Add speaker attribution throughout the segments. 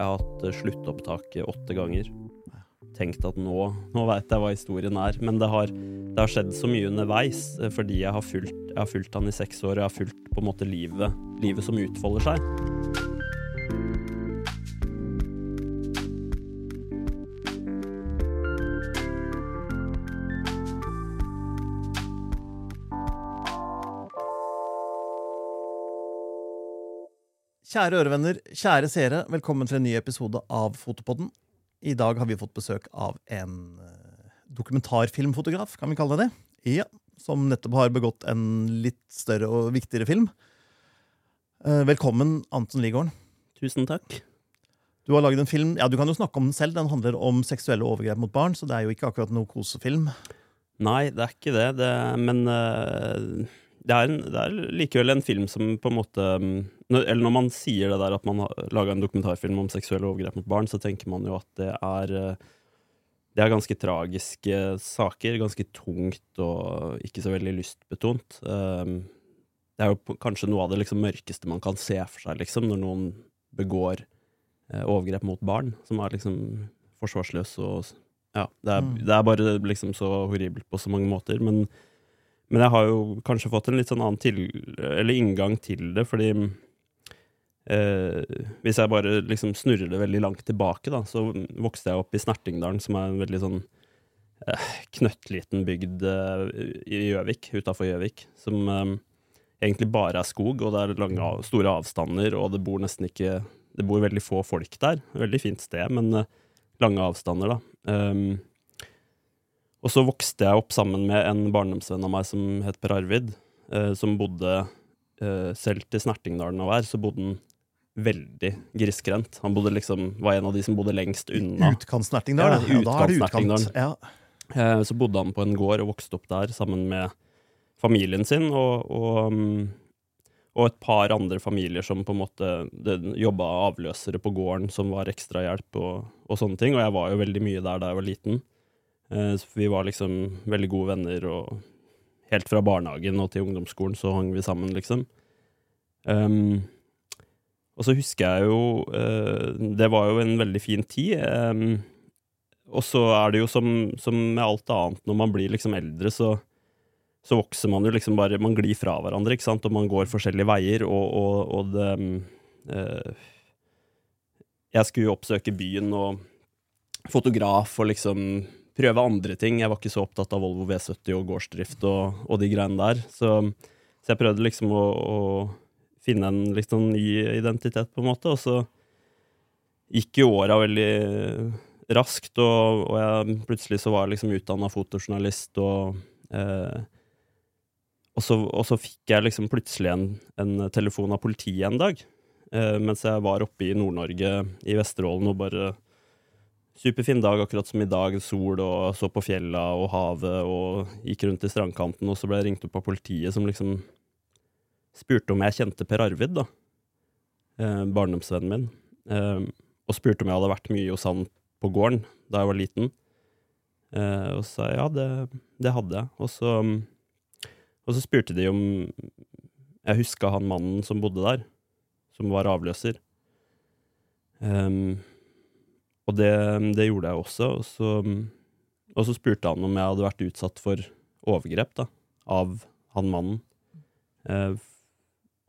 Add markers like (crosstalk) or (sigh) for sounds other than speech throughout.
Speaker 1: Jeg har hatt eh, sluttopptaket åtte ganger. Tenkt at nå, nå veit jeg hva historien er. Men det har, det har, skjedd så mye underveis, eh, fordi jeg har, fulgt, jeg har fulgt han i seks år. Og jeg har fulgt på en måte livet, livet som utfolder seg.
Speaker 2: Kjære ørevenner, kjære seere, velkommen til en ny episode av Fotopodden. I dag har vi fått besøk av en eh, dokumentarfilmfotograf, kan vi kalle det det? Ja, Som nettopp har begått en litt større og viktigere film. Eh, velkommen, Anton Ligården.
Speaker 1: Tusen takk.
Speaker 2: Du har laget en film, ja, du kan jo snakke om den selv. Den handler om seksuelle overgrep mot barn, så det er jo ikke akkurat noe kosefilm.
Speaker 1: Nei, det er ikke det, det men uh det er, en, det er, likevel en film som på en måte mm, Eller når man sier det der at man har laga en dokumentarfilm om seksuelle overgrep mot barn, så tenker man jo at det er eh, Det er ganske tragiske saker. Ganske tungt og ikke så veldig lystbetont. Um, det er jo kanskje noe av det liksom mørkeste man kan se for seg, liksom, når noen begår eh, overgrep mot barn, som er liksom forsvarsløse og Ja, det er, mm. det er bare liksom så horribelt på så mange måter. men men jeg har jo kanskje fått en litt sånn annen til, eller inngang til det, fordi eh, Hvis jeg bare liksom snurrer det veldig langt tilbake, da, så vokste jeg opp i Snertingdalen, som er en veldig sånn eh, knøttliten bygd eh, i Gjøvik, utafor Gjøvik, som eh, egentlig bare er skog, og det er lange, store avstander, og det bor nesten ikke Det bor veldig få folk der. Veldig fint sted, men eh, lange avstander, da. Um, og så vokste jeg opp sammen med en barndomsvenn av meg som het Per Arvid, eh, som bodde eh, selv til Snertingdalen og her, så bodde han veldig grisgrendt. Han bodde liksom, var en av de som bodde lengst unna.
Speaker 2: Utkant-Snertingdal? Ja, ja, da er det utkant. Ja.
Speaker 1: Eh, så bodde han på en gård og vokste opp der sammen med familien sin og, og, mm, og et par andre familier som på en måte jobba avløsere på gården, som var ekstrahjelp og, og sånne ting. Og jeg var jo veldig mye der da jeg var liten. Så vi var liksom veldig gode venner, og helt fra barnehagen og til ungdomsskolen så hang vi sammen, liksom. Um, og så husker jeg jo uh, Det var jo en veldig fin tid. Um, og så er det jo som, som, med alt annet, når man blir liksom eldre, så, så vokser man jo liksom bare Man glir fra hverandre, ikke sant, og man går forskjellige veier, og, og, og det uh, Jeg skulle jo oppsøke byen og fotograf og liksom prøve andre ting. Jeg var ikke så opptatt av Volvo V70 og gårdsdrift og, og de greiene der. Så, så, jeg prøvde liksom å, å finne en sånn ny identitet, på en måte. Og så gikk jo åra veldig raskt, og, og jeg, plutselig så var jeg liksom utdanna fotojournalist, og, eh, og, så, og, så, fikk jeg liksom plutselig en, en telefon av politiet en dag, eh, mens jeg var oppe i Nord-Norge, i Vesterålen, og bare Superfin dag, akkurat som i dag. Sol og så på fjella og havet og gikk rundt i strandkanten. Og så ble jeg ringt opp av politiet, som liksom spurte om jeg kjente Per Arvid, da. Eh, barndomsvennen min. Eh, og spurte om jeg hadde vært mye hos han på gården da jeg var liten. Eh, og sa ja, det, det hadde jeg. Og så, og så spurte de om jeg huska han mannen som bodde der, som var avløser. Um, og det, det, gjorde jeg også. Og så, og så, spurte han om jeg hadde vært utsatt for overgrep da, av han mannen.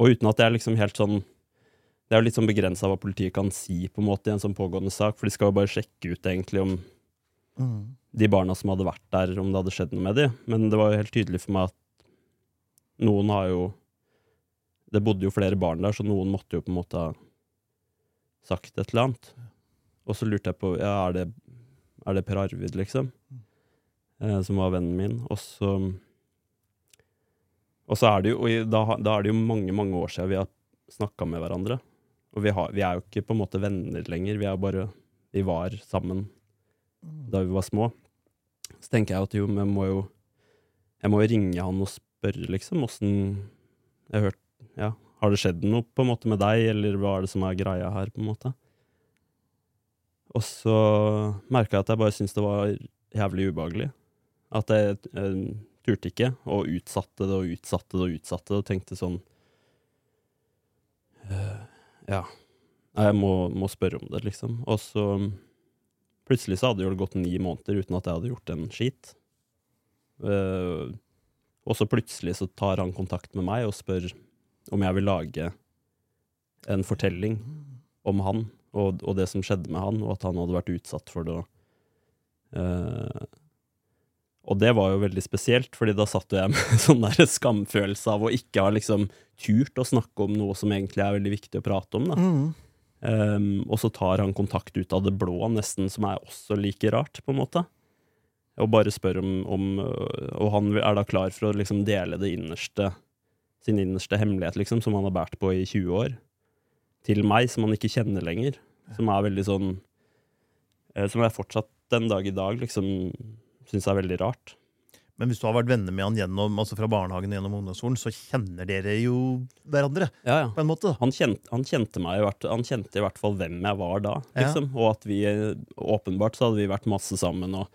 Speaker 1: Og uten at det er liksom helt sånn Det er jo litt sånn begrensa hva politiet kan si på en måte i en sånn pågående sak, for de skal jo bare sjekke ut egentlig om mm. de barna som hadde vært der, om det hadde skjedd noe med dem. Men det var jo helt tydelig for meg at noen har jo Det bodde jo flere barn der, så noen måtte jo på en måte ha sagt et eller annet. Og så lurte jeg på ja, er det, er det Per Arvid, liksom, eh, som var vennen min. Og så Og så er det jo da, da, er det jo mange, mange år siden vi har snakka med hverandre. Og vi, har, vi, er jo ikke på en måte venner lenger. Vi er bare Vi var sammen da vi var små. Så tenker jeg at jo, jeg må jo Jeg må ringe han og spørre, liksom, åssen Jeg har hørt Ja, har det skjedd noe på en måte med deg, eller hva er det som er greia her, på en måte? Og så merka jeg at jeg bare syntes det var jævlig ubehagelig. At jeg, jeg turte ikke, og utsatte det og utsatte det og utsatte det, og tenkte sånn uh, Ja. Jeg må, må spørre om det, liksom. Og så plutselig så hadde det gått ni måneder uten at jeg hadde gjort en skit. Uh, og så plutselig så tar han kontakt med meg og spør om jeg vil lage en fortelling om han og, og det som skjedde med han, og at han hadde vært utsatt for det. Eh, og det var jo veldig spesielt, fordi da satt jeg (laughs) med sånn der skamfølelse av å ikke ha liksom turt å snakke om noe som egentlig er veldig viktig å prate om. da.
Speaker 2: Mm.
Speaker 1: Um, og så tar han kontakt ut av det blå, nesten, som er også like rart, på en måte. Og bare spør om, om øh, Og han er da klar for å liksom dele det innerste sin innerste hemmelighet, liksom, som han har båret på i 20 år, til meg, som han ikke kjenner lenger. Som er veldig sånn eh, Som jeg fortsatt den dag i dag liksom syns er veldig rart.
Speaker 2: Men hvis du har vært venner med han gjennom, altså fra barnehagen gjennom ungdomsskolen, så kjenner dere jo hverandre,
Speaker 1: Ja, ja.
Speaker 2: på en måte.
Speaker 1: Han kjente, han, kjente meg, han kjente i hvert fall hvem jeg var da,
Speaker 2: Ja.
Speaker 1: liksom. Og at vi åpenbart så hadde vi vært masse sammen og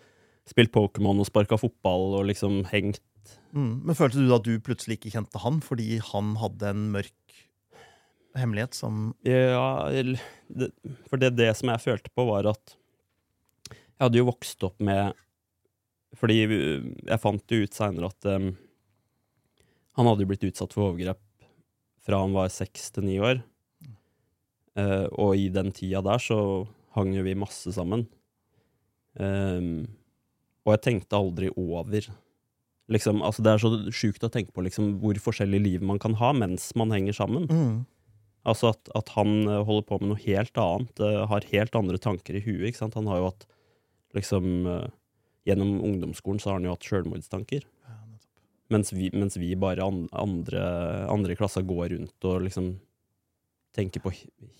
Speaker 1: spilt Pokémon og sparka fotball og liksom hengt
Speaker 2: Mm. Men følte du da at du plutselig ikke kjente han fordi han hadde en mørk hemmelighet som
Speaker 1: Ja, for det, det som jeg følte på, var at jeg hadde jo vokst opp med Fordi jeg fant jo ut seinere at um, han hadde jo blitt utsatt for overgrep fra han var seks til ni år. Uh, og i den tida der så hang jo vi masse sammen. Um, og jeg tenkte aldri over liksom, altså Det er så sjukt å tenke på liksom, hvor forskjellig liv man kan ha mens man henger sammen.
Speaker 2: mm.
Speaker 1: Altså at, at han eh, holder på med noe helt annet, uh, har helt andre tanker i huet. Han har jo hatt liksom eh, Gjennom ungdomsskolen så har han jo hatt sjølmordstanker.
Speaker 2: Ja.
Speaker 1: Mens vi, mens vi bare andre, andre i klassa går rundt og liksom tenker på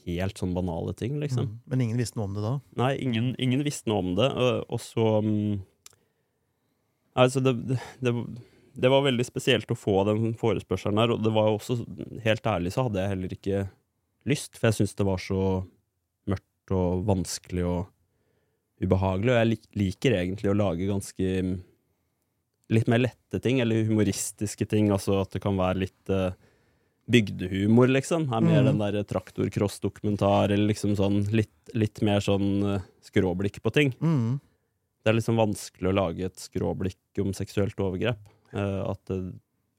Speaker 1: helt sånn banale ting, liksom.
Speaker 2: Mm. Men ingen visste noe om det da?
Speaker 1: Nei, ingen, ingen visste noe om det. Og, så mm, Altså, det, det, det, var veldig spesielt å få den forespørselen her, og det var også Helt ærlig så hadde jeg heller ikke lyst, for jeg syntes det var så mørkt og vanskelig og ubehagelig, og jeg liker egentlig å lage ganske mm, litt mer lette ting, eller humoristiske ting, altså at det kan være litt uh, bygdehumor, liksom. Er mer
Speaker 2: mm.
Speaker 1: den der traktorcross-dokumentar, eller liksom sånn litt, litt mer sånn uh, skråblikk på ting.
Speaker 2: Mm.
Speaker 1: Det er liksom vanskelig å lage et skråblikk om seksuelt overgrep. Uh, at det,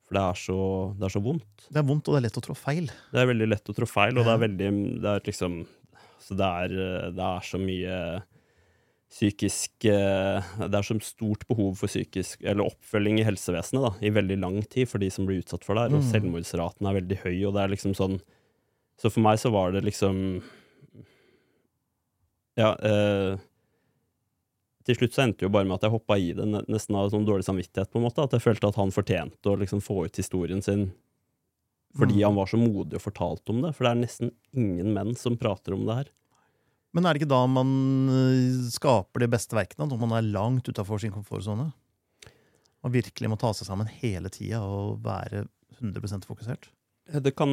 Speaker 1: for det er, så, det er så vondt.
Speaker 2: Det er vondt, og det er lett å trå feil.
Speaker 1: Det er veldig lett å trå feil, og det er veldig Det er liksom Så det er, det er så mye psykisk eh, Det er så stort behov for psykisk Eller oppfølging i helsevesenet da, i veldig lang tid for de som blir utsatt for det her. Og
Speaker 2: Mm.
Speaker 1: selvmordsraten er veldig høy, og det er liksom sånn Så for meg så var det liksom Ja. Eh, til slutt så endte det jo bare med at jeg hoppa i det, nesten av sånn dårlig samvittighet. på en måte, At jeg følte at han fortjente å liksom få ut historien sin fordi
Speaker 2: Mm.
Speaker 1: han var så modig og fortalte om det. For det er nesten ingen menn som prater om det her.
Speaker 2: Men er det ikke da man øh, skaper de beste verkene? Når man er langt utafor sin komfortsone? Man virkelig må ta seg sammen hele tida og være 100 fokusert?
Speaker 1: Eh, Det kan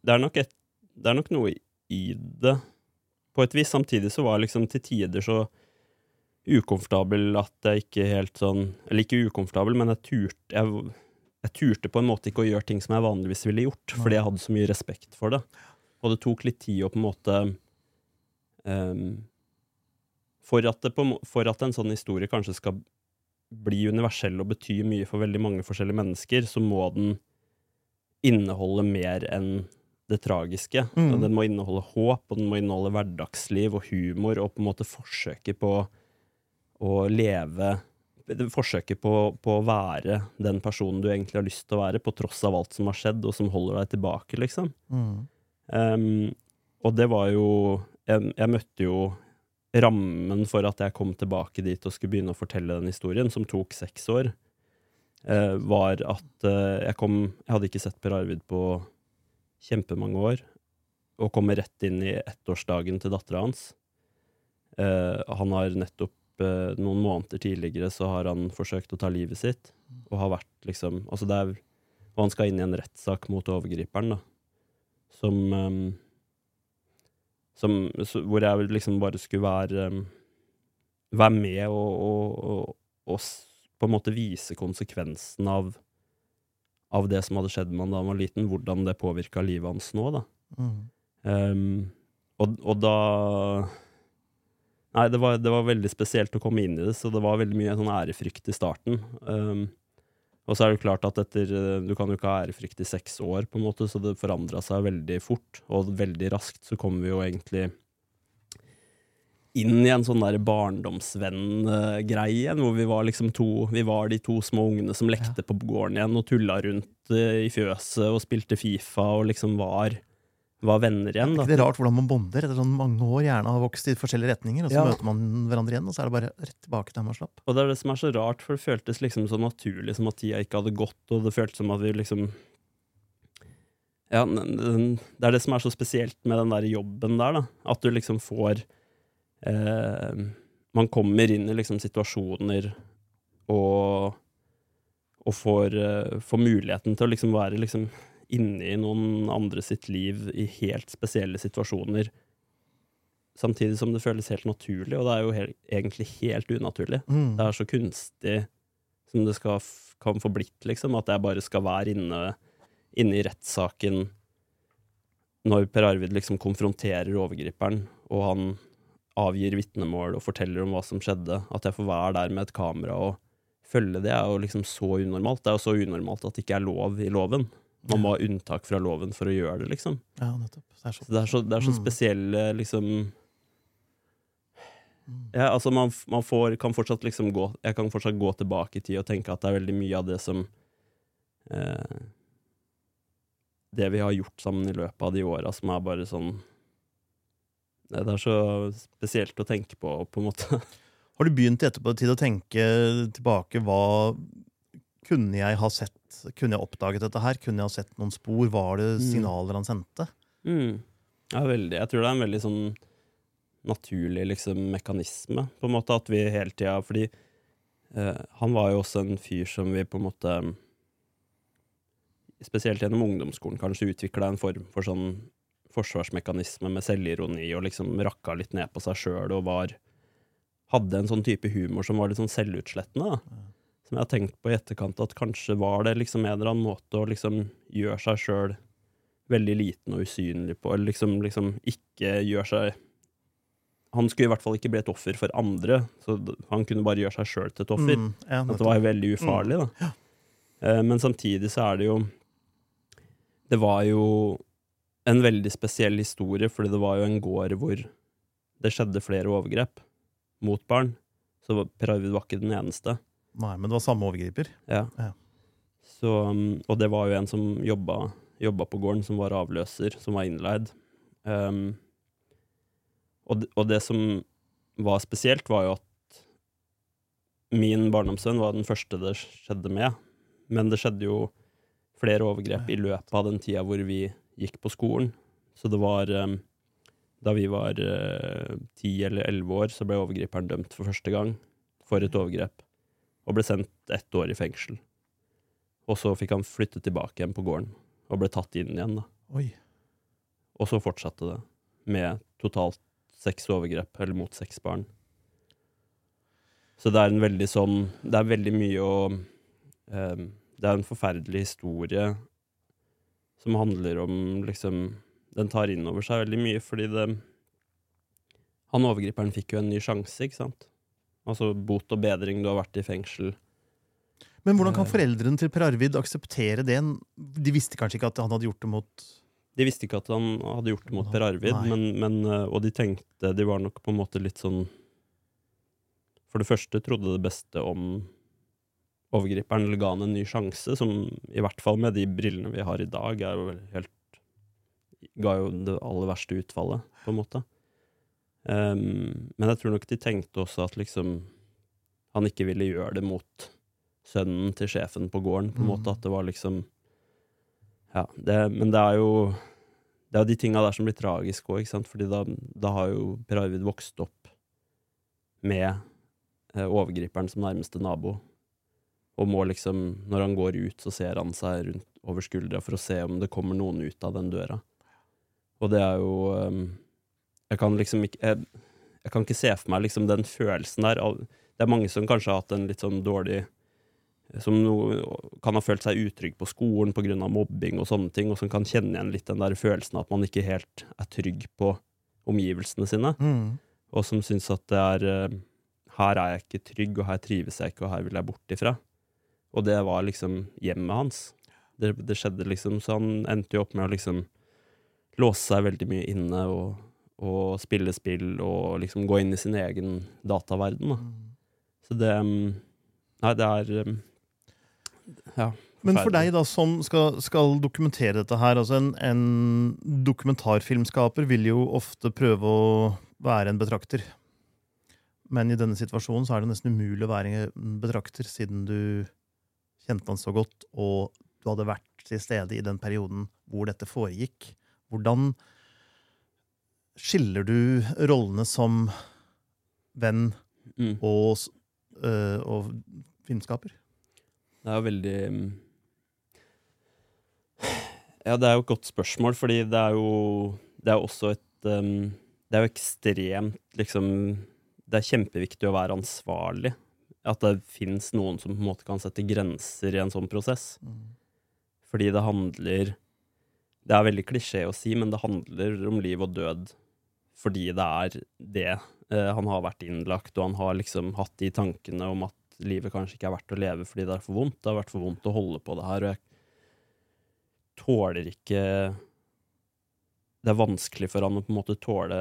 Speaker 1: Det er nok, et, det er nok noe i det, på et vis. Samtidig så var jeg liksom til tider så ukomfortabel at jeg ikke helt sånn Eller ikke ukomfortabel, men jeg turte jeg, jeg turte på en måte ikke å gjøre ting som jeg vanligvis ville gjort, fordi jeg hadde så mye respekt for det. Og det tok litt tid å på en måte ehm, for, at det på, for at en sånn historie kanskje skal bli universell og bety mye for veldig mange forskjellige mennesker, så må den inneholde mer enn det tragiske.
Speaker 2: Mm.
Speaker 1: Den må inneholde håp, og den må inneholde hverdagsliv og humor, og på en måte forsøket på å leve Forsøket på, på å være den personen du egentlig har lyst til å være, på tross av alt som har skjedd, og som holder deg tilbake, liksom.
Speaker 2: Mm.
Speaker 1: Um, og det var jo jeg, jeg møtte jo rammen for at jeg kom tilbake dit og skulle begynne å fortelle den historien, som tok seks år, eh, var at eh, jeg kom Jeg hadde ikke sett Per Arvid på kjempemange år, og kommer rett inn i ettårsdagen til dattera hans. Eh, han har nettopp eh, Noen måneder tidligere så har han forsøkt å ta livet sitt, og har vært liksom Altså det er Og han skal inn i en rettssak mot overgriperen, da som, ehm, som så, Hvor jeg liksom bare skulle være ehm, Være med og, og, og, og på en måte vise konsekvensen av av det som hadde skjedd med han da han var liten, hvordan det påvirka livet hans nå. da.
Speaker 2: Mm.
Speaker 1: Um, og, og da Nei, det var, det var, veldig spesielt å komme inn i det, så det var veldig mye sånn ærefrykt i starten. Um, og så er det klart at etter Du kan jo ikke ha ærefrykt i seks år, på en måte, så det forandra seg veldig fort. Og veldig raskt så kom vi jo egentlig inn i en sånn der barndomsvenn-greie igjen, hvor vi var liksom to Vi var de to små ungene som lekte ja. på gården igjen og tulla rundt uh, i fjøset og spilte Fifa og liksom var, var venner igjen.
Speaker 2: Da. Ikke Det er rart hvordan man bonder etter sånn mange år, gjerne har vokst i forskjellige retninger, og så ja. møter man hverandre igjen, og så er det bare rett tilbake der man slapp.
Speaker 1: Og det er det som er så rart, for det føltes liksom så naturlig som at tida ikke hadde gått, og det føltes som at vi liksom ja, det er det som er så spesielt med den der jobben der, da. At du liksom får eh, Man kommer inn i liksom situasjoner og, og får, uh, får, muligheten til å liksom være liksom inne i noen andre sitt liv i helt spesielle situasjoner. Samtidig som det føles helt naturlig, og det er jo helt, egentlig helt unaturlig. Mm. Det er så kunstig som det skal, kan få blitt, liksom. At jeg bare skal være inne, inne i rettssaken når Per Arvid liksom konfronterer overgriperen, og han avgir vitnemål og forteller om hva som skjedde, at jeg får være der med et kamera og følge det, er jo liksom så unormalt. Det er jo så unormalt at det ikke er lov i loven. Man må ha unntak fra loven for å gjøre det, liksom.
Speaker 2: Ja, nettopp. Det er så,
Speaker 1: så, det er så, det er så mm. spesielle, liksom mm. ja, altså man, man får, kan fortsatt liksom gå Jeg kan fortsatt gå tilbake i tid og tenke at det er veldig mye av det som eh, Det vi har gjort sammen i løpet av de åra, som er bare sånn det er så spesielt å tenke på, på en måte. (laughs)
Speaker 2: Har du begynt i ettertid å tenke tilbake hva kunne jeg ha sett? Kunne jeg oppdaget dette her? Kunne jeg ha sett noen spor? Var det mm. signaler han sendte?
Speaker 1: Mm. Ja, veldig. Jeg tror det er en veldig sånn naturlig liksom, mekanisme, på en måte, at vi hele tida Fordi eh, han var jo også en fyr som vi på en måte Spesielt gjennom ungdomsskolen kanskje utvikla en form for sånn forsvarsmekanisme med selvironi og liksom rakka litt ned på seg sjøl og var Hadde en sånn type humor som var litt sånn selvutslettende. da. Som jeg har tenkt på i etterkant, at kanskje var det liksom en eller annen måte å liksom gjøre seg sjøl veldig liten og usynlig på, eller liksom, liksom ikke gjøre seg han skulle i hvert fall ikke bli et offer for andre, så han kunne bare gjøre seg sjøl til et offer. Mm, ja, at det var veldig ufarlig. Mm. da. Ja. Men samtidig så er det jo Det var jo en veldig spesiell historie, fordi det var jo en gård hvor det skjedde flere overgrep mot barn. Så Per Arvid var ikke den eneste.
Speaker 2: Nei, men det var samme overgriper?
Speaker 1: Ja. ja. Så, um, og det var jo en som jobba, jobba, på gården, som var avløser, som var innleid. Um, og, og, det som var spesielt, var jo at min barndomssønn var den første det skjedde med. Men det skjedde jo flere overgrep i løpet av den tida hvor vi gikk på skolen. Så det var um, Da vi var eh, ti uh, eller elleve år, så ble overgriperen dømt for første gang for et overgrep. Og ble sendt ett år i fengsel. Og så fikk han flytte tilbake igjen på gården, og ble tatt inn igjen. da.
Speaker 2: Oi.
Speaker 1: Og så fortsatte det, med totalt seks overgrep, eller mot seks barn. Så det er en veldig sånn Det er veldig mye å um, Det er en forferdelig historie som handler om liksom Den tar inn over seg veldig mye, fordi det Han overgriperen fikk jo en ny sjanse, ikke sant? Altså bot og bedring, du har vært i fengsel.
Speaker 2: Men hvordan kan eh. foreldrene til Per Arvid akseptere det? De visste kanskje ikke at han hadde gjort det mot
Speaker 1: De visste ikke at han hadde gjort det mot Per Arvid, men, men, eh, og de tenkte De var nok på en måte litt sånn For det første trodde det beste om overgriperen eller ga han en ny sjanse, som i hvert fall med de brillene vi har i dag, er jo helt Ga jo det aller verste utfallet, på en måte. Um, men jeg tror nok de tenkte også at liksom han ikke ville gjøre det mot sønnen til sjefen på gården, på en mm. måte. At det var liksom Ja, det, men det er jo det er jo de tinga der som blir tragiske òg, fordi da, da, har jo Per Arvid vokst opp med eh, overgriperen som nærmeste nabo, og må liksom, når han går ut, så ser han seg rundt over skuldra for å se om det kommer noen ut av den døra. Og det er jo um, Jeg kan liksom ikke jeg, jeg, kan ikke se for meg liksom den følelsen der. Det er mange som kanskje har hatt en litt sånn dårlig som no, kan ha følt seg utrygg på skolen pga. mobbing og sånne ting, og som kan kjenne igjen litt den der følelsen at man ikke helt er trygg på omgivelsene sine,
Speaker 2: Mm.
Speaker 1: og som syns at det er eh, Her er jeg ikke trygg, og her trives jeg ikke, og her vil jeg bort ifra. Og det var liksom hjemmet hans. Det, det skjedde liksom, så han endte jo opp med å liksom låse seg veldig mye inne og, og spille spill og liksom gå inn i sin egen dataverden. Da. Så det mm, Nei, det er mm, Ja.
Speaker 2: Men for deg da, som skal, skal dokumentere dette her, altså en, en dokumentarfilmskaper vil jo ofte prøve å være en betrakter. Men i denne situasjonen så er det nesten umulig å være en betrakter, siden du kjente han så godt, og du hadde vært til stede i den perioden hvor dette foregikk. Hvordan skiller du rollene som venn
Speaker 1: Mm.
Speaker 2: og, øh, og filmskaper?
Speaker 1: Det er jo veldig mm, Ja, det er jo et godt spørsmål, fordi det er jo Det er også et um, Det er jo ekstremt liksom Det er kjempeviktig å være ansvarlig. At det fins noen som på en måte kan sette grenser i en sånn prosess. Fordi det handler Det er veldig klisjé å si, men det handler om liv og død fordi det er det. Eh, han har vært innlagt, og han har liksom hatt de tankene om at livet kanskje ikke er verdt å leve fordi det er for vondt. Det har vært for vondt å holde på det her, og jeg tåler ikke Det er vanskelig for han å på en måte tåle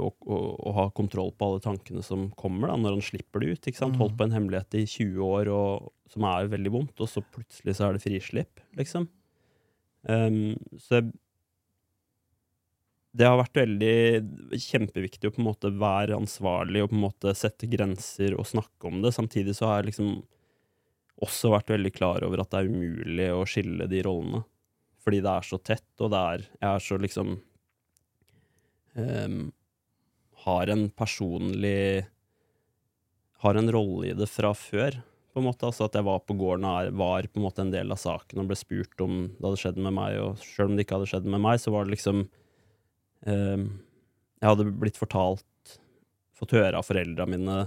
Speaker 1: å, å, å ha kontroll på alle tankene som kommer da, når han slipper det ut. ikke sant?
Speaker 2: Mm.
Speaker 1: Holdt på en hemmelighet i 20 år, og, som er veldig vondt, og så plutselig så er det frislipp, liksom. Um, så jeg det har vært veldig kjempeviktig å på en måte være ansvarlig og på en måte sette grenser og snakke om det. Samtidig så har jeg liksom også vært veldig klar over at det er umulig å skille de rollene. Fordi det er så tett, og det er Jeg er så liksom um, Har en personlig Har en rolle i det fra før, på en måte. Altså at jeg var på gården og var på en måte en del av saken og ble spurt om det hadde skjedd med meg, og sjøl om det ikke hadde skjedd med meg, så var det liksom jeg hadde blitt fortalt, fått høre av foreldra mine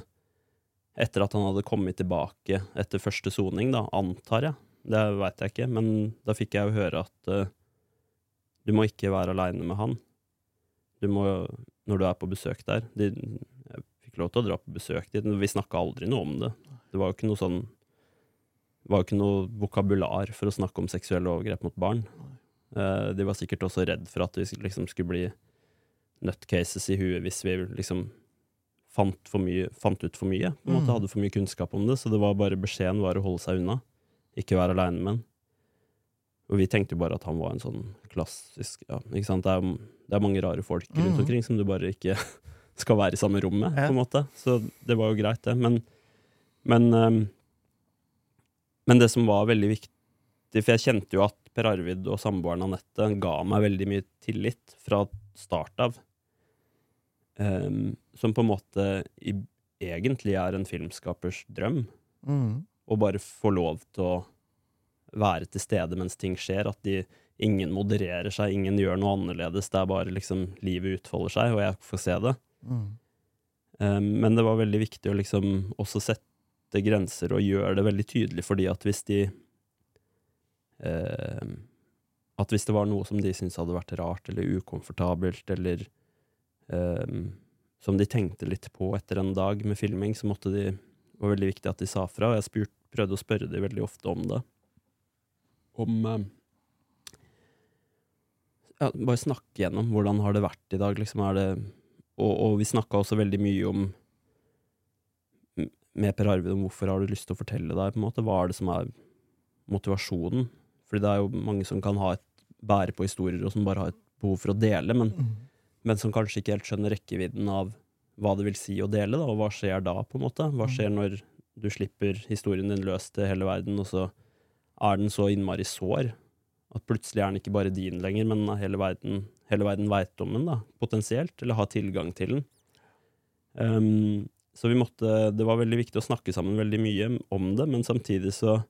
Speaker 1: etter at han hadde kommet tilbake etter første soning, da, antar jeg. Det veit jeg ikke, men da fikk jeg jo høre at eh, du må ikke være aleine med han. Du må, når du er på besøk der de, Jeg fikk lov til å dra på besøk dit, men vi snakka aldri noe om det. Det var jo ikke noe sånn Det var jo ikke noe vokabular for å snakke om seksuelle overgrep mot barn. Eh, de var sikkert også redd for at vi liksom skulle bli nutcases i huet hvis vi liksom fant, for mye, fant ut for mye. På en måte
Speaker 2: Mm.
Speaker 1: Hadde for mye kunnskap om det. Så det var bare beskjeden var å holde seg unna. Ikke være aleine med han. Og vi tenkte jo bare at han var en sånn klassisk ja, ikke sant? Det, er, det er mange rare folk rundt
Speaker 2: Mhm.
Speaker 1: omkring som du bare ikke (laughs) skal være i samme rom med, på en måte. Så det var jo greit, det. Men, men, um, men det som var veldig viktig For jeg kjente jo at Per Arvid og samboeren Anette ga meg veldig mye tillit fra start av. Ehm, som på en måte i, egentlig er en filmskapers drøm.
Speaker 2: Mm.
Speaker 1: Å bare få lov til å være til stede mens ting skjer. At de, ingen modererer seg, ingen gjør noe annerledes. Det er bare liksom livet utfolder seg, og jeg får se det.
Speaker 2: Mm.
Speaker 1: Um, men det var veldig viktig å liksom også sette grenser og gjøre det veldig tydelig, fordi at hvis de uh, At hvis det var noe som de syntes hadde vært rart eller ukomfortabelt, eller um, som de tenkte litt på etter en dag med filming, så måtte de det var veldig viktig at de sa fra, og jeg spurt, prøvde å spørre de veldig ofte om det. Om um, ja, Bare snakke gjennom hvordan har det vært i dag, liksom. Er det og, og vi snakka også veldig mye om med Per Arvid om hvorfor har du lyst til å fortelle deg, på en måte. Hva er det som er motivasjonen? Fordi det er jo mange som kan ha et bære på historier, og som bare har et behov for å dele, men,
Speaker 2: Mm.
Speaker 1: Men som kanskje ikke helt skjønner rekkevidden av hva det vil si å dele, da, og hva skjer da, på en måte? Hva
Speaker 2: Mm.
Speaker 1: skjer når du slipper historien din løs til hele verden, og så er den så innmari sår at plutselig er den ikke bare din lenger, men hele verden, hele verden veit om den, da, potensielt, eller har tilgang til den. Um, så vi måtte Det var veldig viktig å snakke sammen veldig mye om det, men samtidig så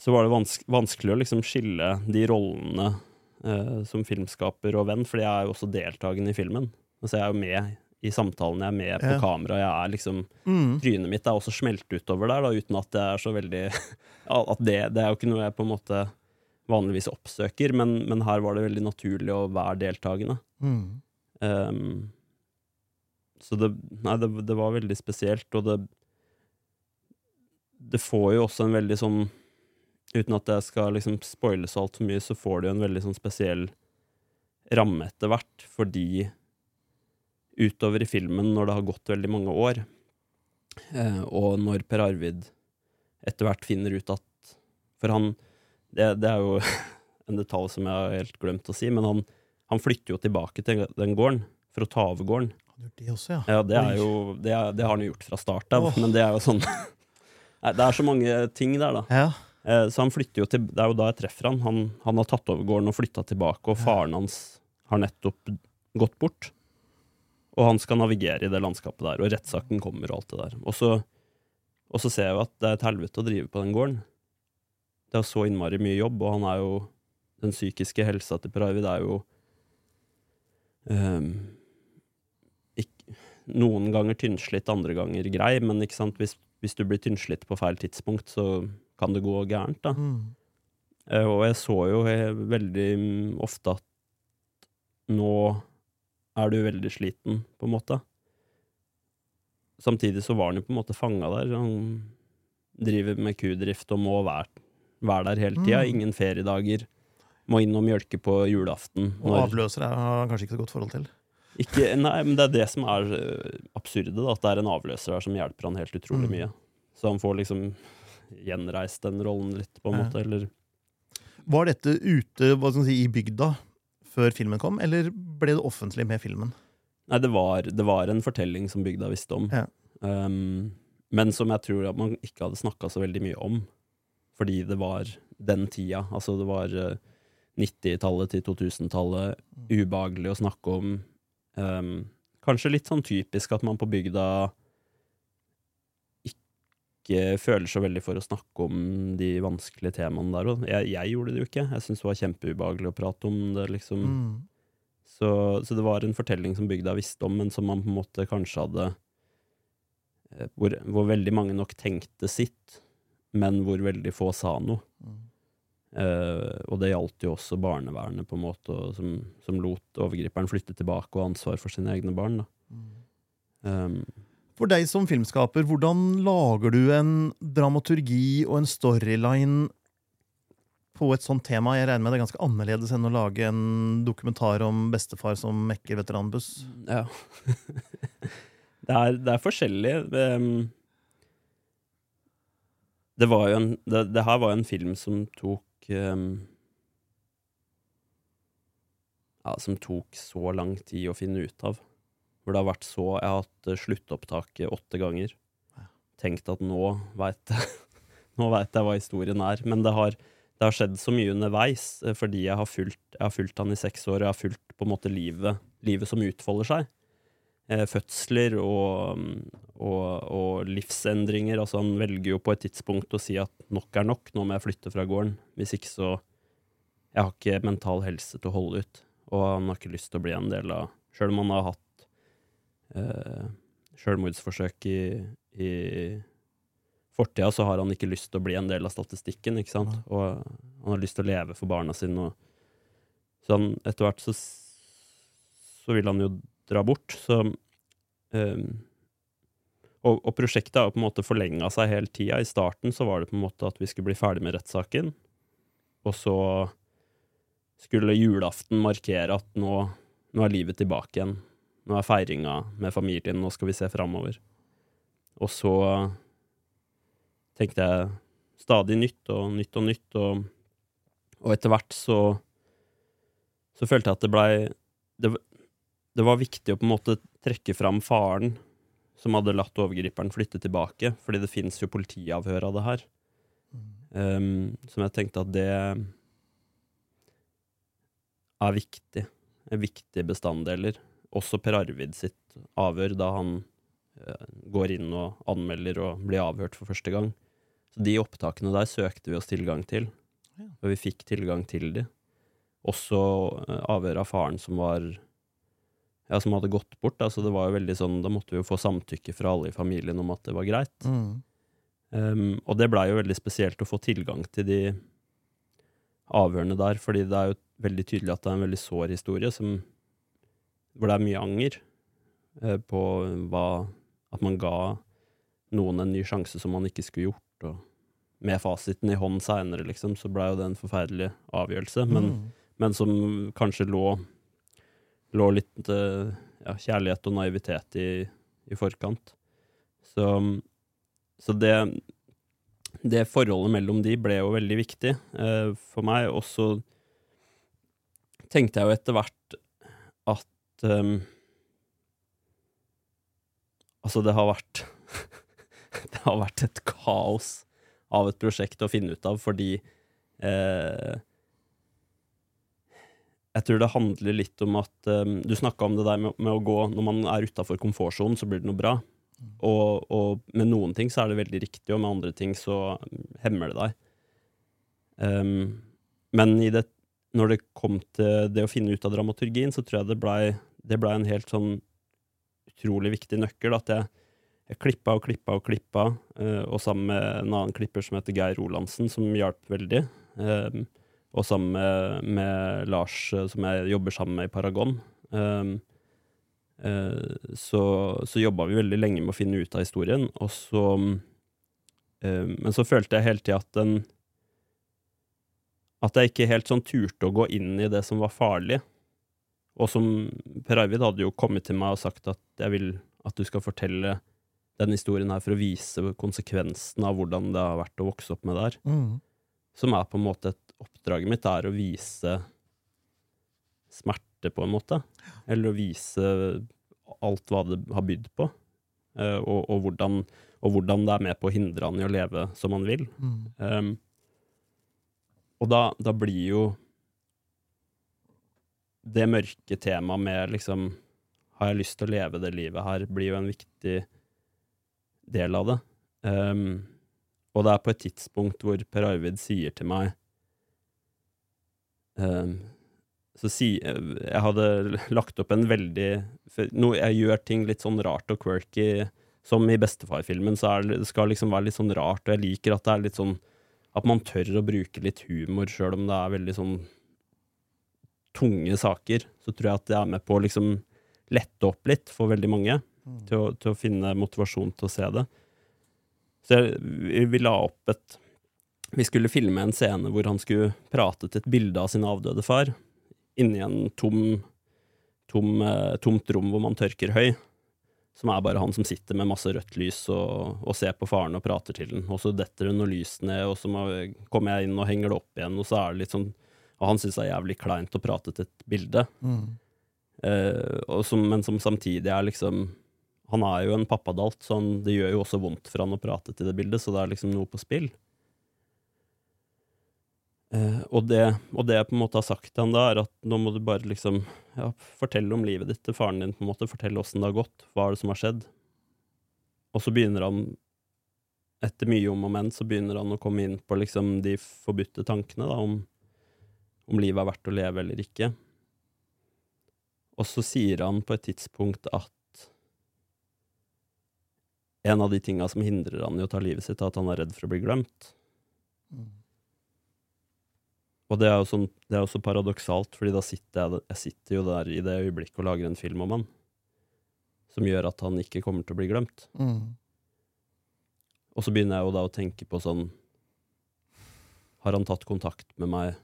Speaker 1: så var det vanske, vanskelig å liksom skille de rollene som filmskaper og venn, fordi jeg er jo også deltakende i filmen. Altså jeg er jo med i samtalen jeg er med på
Speaker 2: Ja.
Speaker 1: kamera. Jeg er liksom
Speaker 2: Mm.
Speaker 1: Trynet mitt er også smelt utover der, da, uten at det er så veldig (laughs) At det, det er jo ikke noe jeg på en måte vanligvis oppsøker, men, men her var det veldig naturlig å være deltakende.
Speaker 2: Mm.
Speaker 1: Um, så det Nei, det, det var veldig spesielt, og det Det får jo også en veldig sånn Uten at jeg skal liksom spoile så altfor mye, så får det jo en veldig sånn spesiell ramme etter hvert, fordi utover i filmen, når det har gått veldig mange år, eh, og når Per Arvid etter hvert finner ut at For han Det, det er jo (laughs) en detalj som jeg har helt glemt å si, men han, han flytter jo tilbake til den gården for å ta over gården.
Speaker 2: Han gjort det også, ja.
Speaker 1: Ja, det jo Det, er, det har han jo gjort fra start av,
Speaker 2: oh.
Speaker 1: men det er jo sånn (laughs) Det er så mange ting der, da.
Speaker 2: Ja.
Speaker 1: Eh, Så han flytter jo til Det er jo da jeg treffer han. Han, han har tatt over gården og flytta tilbake, og faren hans har nettopp gått bort. Og han skal navigere i det landskapet der, og rettssaken kommer og alt det der. Og så, og så ser jeg jo at det er et helvete å drive på den gården. Det er så innmari mye jobb, og han er jo Den psykiske helsa til Per Arvid er jo um, ikke, Noen ganger tynnslitt, andre ganger grei, men? Hvis, hvis du blir tynnslitt på feil tidspunkt, så kan det gå gærent, da.
Speaker 2: Mm.
Speaker 1: Eh, Og jeg så jo eh, veldig mm, ofte at nå er du veldig sliten, på en måte. Samtidig så var han jo på en måte fanga der. Han driver med kudrift og må være, være der hele tida.
Speaker 2: Mm.
Speaker 1: Ingen feriedager. Må inn og mjølke på julaften.
Speaker 2: Og avløser har han kanskje ikke så godt forhold til.
Speaker 1: ikke, nei, men det er det som er eh, absurde, da, at det er en avløser der som hjelper han helt utrolig
Speaker 2: Mm.
Speaker 1: mye. Så han får liksom gjenreist den rollen litt, på en måte. Eller
Speaker 2: Var dette ute si, i bygda før filmen kom, eller ble det offentlig med filmen?
Speaker 1: Nei, det var, det var en fortelling som bygda visste om.
Speaker 2: Ja.
Speaker 1: Um, men som jeg tror at man ikke hadde snakka så veldig mye om. Fordi det var den tida. Altså, det var eh, 90-tallet til 2000-tallet. Ubehagelig å snakke om. Um, kanskje litt sånn typisk at man på bygda ikke føler så veldig for å snakke om de vanskelige temaene der. òg. jeg, jeg gjorde det jo ikke. Jeg syntes det var kjempeubehagelig å prate om det, liksom.
Speaker 2: Mm.
Speaker 1: Så, så det var en fortelling som bygda visste om, men som man på en måte kanskje hadde eh, hvor, hvor veldig mange nok tenkte sitt, men hvor veldig få sa noe.
Speaker 2: Mm.
Speaker 1: Uh, og det gjaldt jo også barnevernet, på en måte, som, som lot overgriperen flytte tilbake og ha ansvar for sine egne barn. Da.
Speaker 2: Mm.
Speaker 1: Um,
Speaker 2: For deg som filmskaper, hvordan lager du en dramaturgi og en storyline på et sånt tema? Jeg regner med det er ganske annerledes enn å lage en dokumentar om bestefar som mekker veteranbuss.
Speaker 1: ja. (laughs) det, er, det er forskjellig. Um, det var jo en det, det her var jo en film som tok um, Ja, som tok så lang tid å finne ut av. Hvor det har vært så Jeg har hatt sluttopptak sluttopptaket åtte ganger. Tenkt at nå veit jeg (laughs) Nå vet jeg hva historien er. Men det har, det har skjedd så mye underveis, eh, fordi jeg har fulgt, jeg har fulgt han i seks år, jeg har fulgt på en måte livet, livet som utfolder seg. Eh, fødsler og, og, og livsendringer. Altså han velger jo på et tidspunkt å si at nok er nok, nå må jeg flytte fra gården. Hvis ikke så Jeg har ikke mental helse til å holde ut, og han har ikke lyst til å bli en del av Sjøl om han har hatt eh, sjølmordsforsøk i, i fortida, så har han ikke lyst til å bli en del av statistikken, ikke sant? Og han har lyst til å leve for barna sine, og så han, etter hvert så, så vil han jo dra bort, så ehm, og, og prosjektet har på en måte forlenga seg hele tida. I starten så var det på en måte at vi skulle bli ferdig med rettssaken, og så skulle julaften markere at nå, nå er livet tilbake igjen. Nå er feiringa med familien, nå skal vi se framover. Og så tenkte jeg stadig nytt og nytt og nytt, og, og etter hvert så så følte jeg at det blei det, det var viktig å på en måte trekke fram faren som hadde latt overgriperen flytte tilbake, fordi det fins jo politiavhør av det her. Um, som jeg tenkte at det er viktig. Er viktige bestanddeler. Også Per Arvid sitt avhør, da han eh, går inn og anmelder og blir avhørt for første gang. Så de opptakene der søkte vi oss tilgang til,
Speaker 2: Ja.
Speaker 1: og vi fikk tilgang til de. Også eh, avhør av faren som var ja, som hadde gått bort. Da, så det var jo veldig sånn, da måtte vi jo få samtykke fra alle i familien om at det var greit.
Speaker 2: Mm.
Speaker 1: Um, og det blei jo veldig spesielt å få tilgang til de avhørene der, fordi det er jo veldig tydelig at det er en veldig sår historie som, hvor det er mye anger eh, på hva At man ga noen en ny sjanse som man ikke skulle gjort. Og med fasiten i hånd seinere, liksom, så blei jo det en forferdelig avgjørelse. Men,
Speaker 2: Mm.
Speaker 1: men som kanskje lå, lå litt eh, ja, kjærlighet og naivitet i, i forkant. Så, så det det forholdet mellom de ble jo veldig viktig eh, for meg. Og så tenkte jeg jo etter hvert at um, Altså, det har vært (laughs) Det har vært et kaos av et prosjekt å finne ut av, fordi eh, Jeg tror det handler litt om at um, Du snakka om det der med, med, å gå Når man er utafor komfortsonen, så blir det noe bra. Og, og, med noen ting så er det veldig riktig, og med andre ting så hemmer det deg. Um, men det, når det kom til det å finne ut av dramaturgien, så tror jeg det blei det ble en helt sånn utrolig viktig nøkkel. At jeg, jeg klippa og klippa og klippa, uh, og sammen med en annen klipper som heter Geir Rolandsen, som hjalp veldig. Um, og sammen med, med Lars, uh, som jeg jobber sammen med i Paragon. Så, så jobba vi veldig lenge med å finne ut av historien, og så Men så følte jeg hele tida at den At jeg ikke helt sånn turte å gå inn i det som var farlig. Og som Per Arvid hadde jo kommet til meg og sagt at jeg vil at du skal fortelle den historien her for å vise konsekvensen av hvordan det har vært å vokse opp med det her.
Speaker 2: Mm.
Speaker 1: Som er på en måte et Oppdraget mitt er å vise smerte, på en måte. Eller å vise alt hva det har bydd på. Uh, og, og, hvordan, og, hvordan, det er med på å hindre han i å leve som han vil.
Speaker 2: Mm.
Speaker 1: Um, og da, da, blir jo det mørke temaet med liksom Har jeg lyst til å leve det livet her, blir jo en viktig del av det. Um, og det er på et tidspunkt hvor Per Arvid sier til meg um, så si, Jeg hadde lagt opp en veldig no, Jeg gjør ting litt sånn rart og quirky. Som i Bestefar-filmen, så er det skal liksom være litt sånn rart, og jeg liker at det er litt sånn At man tør å bruke litt humor, sjøl om det er veldig sånn tunge saker. Så tror jeg at det er med på å liksom lette opp litt for veldig mange.
Speaker 2: Mm.
Speaker 1: Til, å, til å finne motivasjon til å se det. Så jeg, vi la opp et Vi skulle filme en scene hvor han skulle prate til et bilde av sin avdøde far inni en tom, tom, eh, tomt rom hvor man tørker høy. Som er bare han som sitter med masse rødt lys og, og ser på faren og prater til den. Og så detter det noe lys ned, og så må, kommer jeg inn og henger det opp igjen, og så er det litt sånn Og han syns det er jævlig kleint å prate til et bilde.
Speaker 2: Mm.
Speaker 1: Eh, som, men som samtidig er liksom Han er jo en pappadalt, så han, det gjør jo også vondt for han å prate til det bildet, så det er liksom noe på spill. Eh, og, det, og det jeg på en måte har sagt til han da, er at nå må du bare liksom ja, fortelle om livet ditt til faren din, på en måte, fortelle åssen det har gått, hva er det som har skjedd. Og så begynner han, etter mye om og men, så begynner han å komme inn på liksom de forbudte tankene da, om, om livet er verdt å leve eller ikke. Og så sier han på et tidspunkt at en av de tinga som hindrer han i å ta livet sitt, er at han er redd for å bli glemt.
Speaker 2: Mm.
Speaker 1: Og det er jo sånn, det er også paradoksalt, fordi da sitter jeg, jeg sitter jo der i det øyeblikket og lager en film om han, som gjør at han ikke kommer til å bli glemt.
Speaker 2: Mm.
Speaker 1: Og så begynner jeg jo da å tenke på sånn Har han tatt kontakt med meg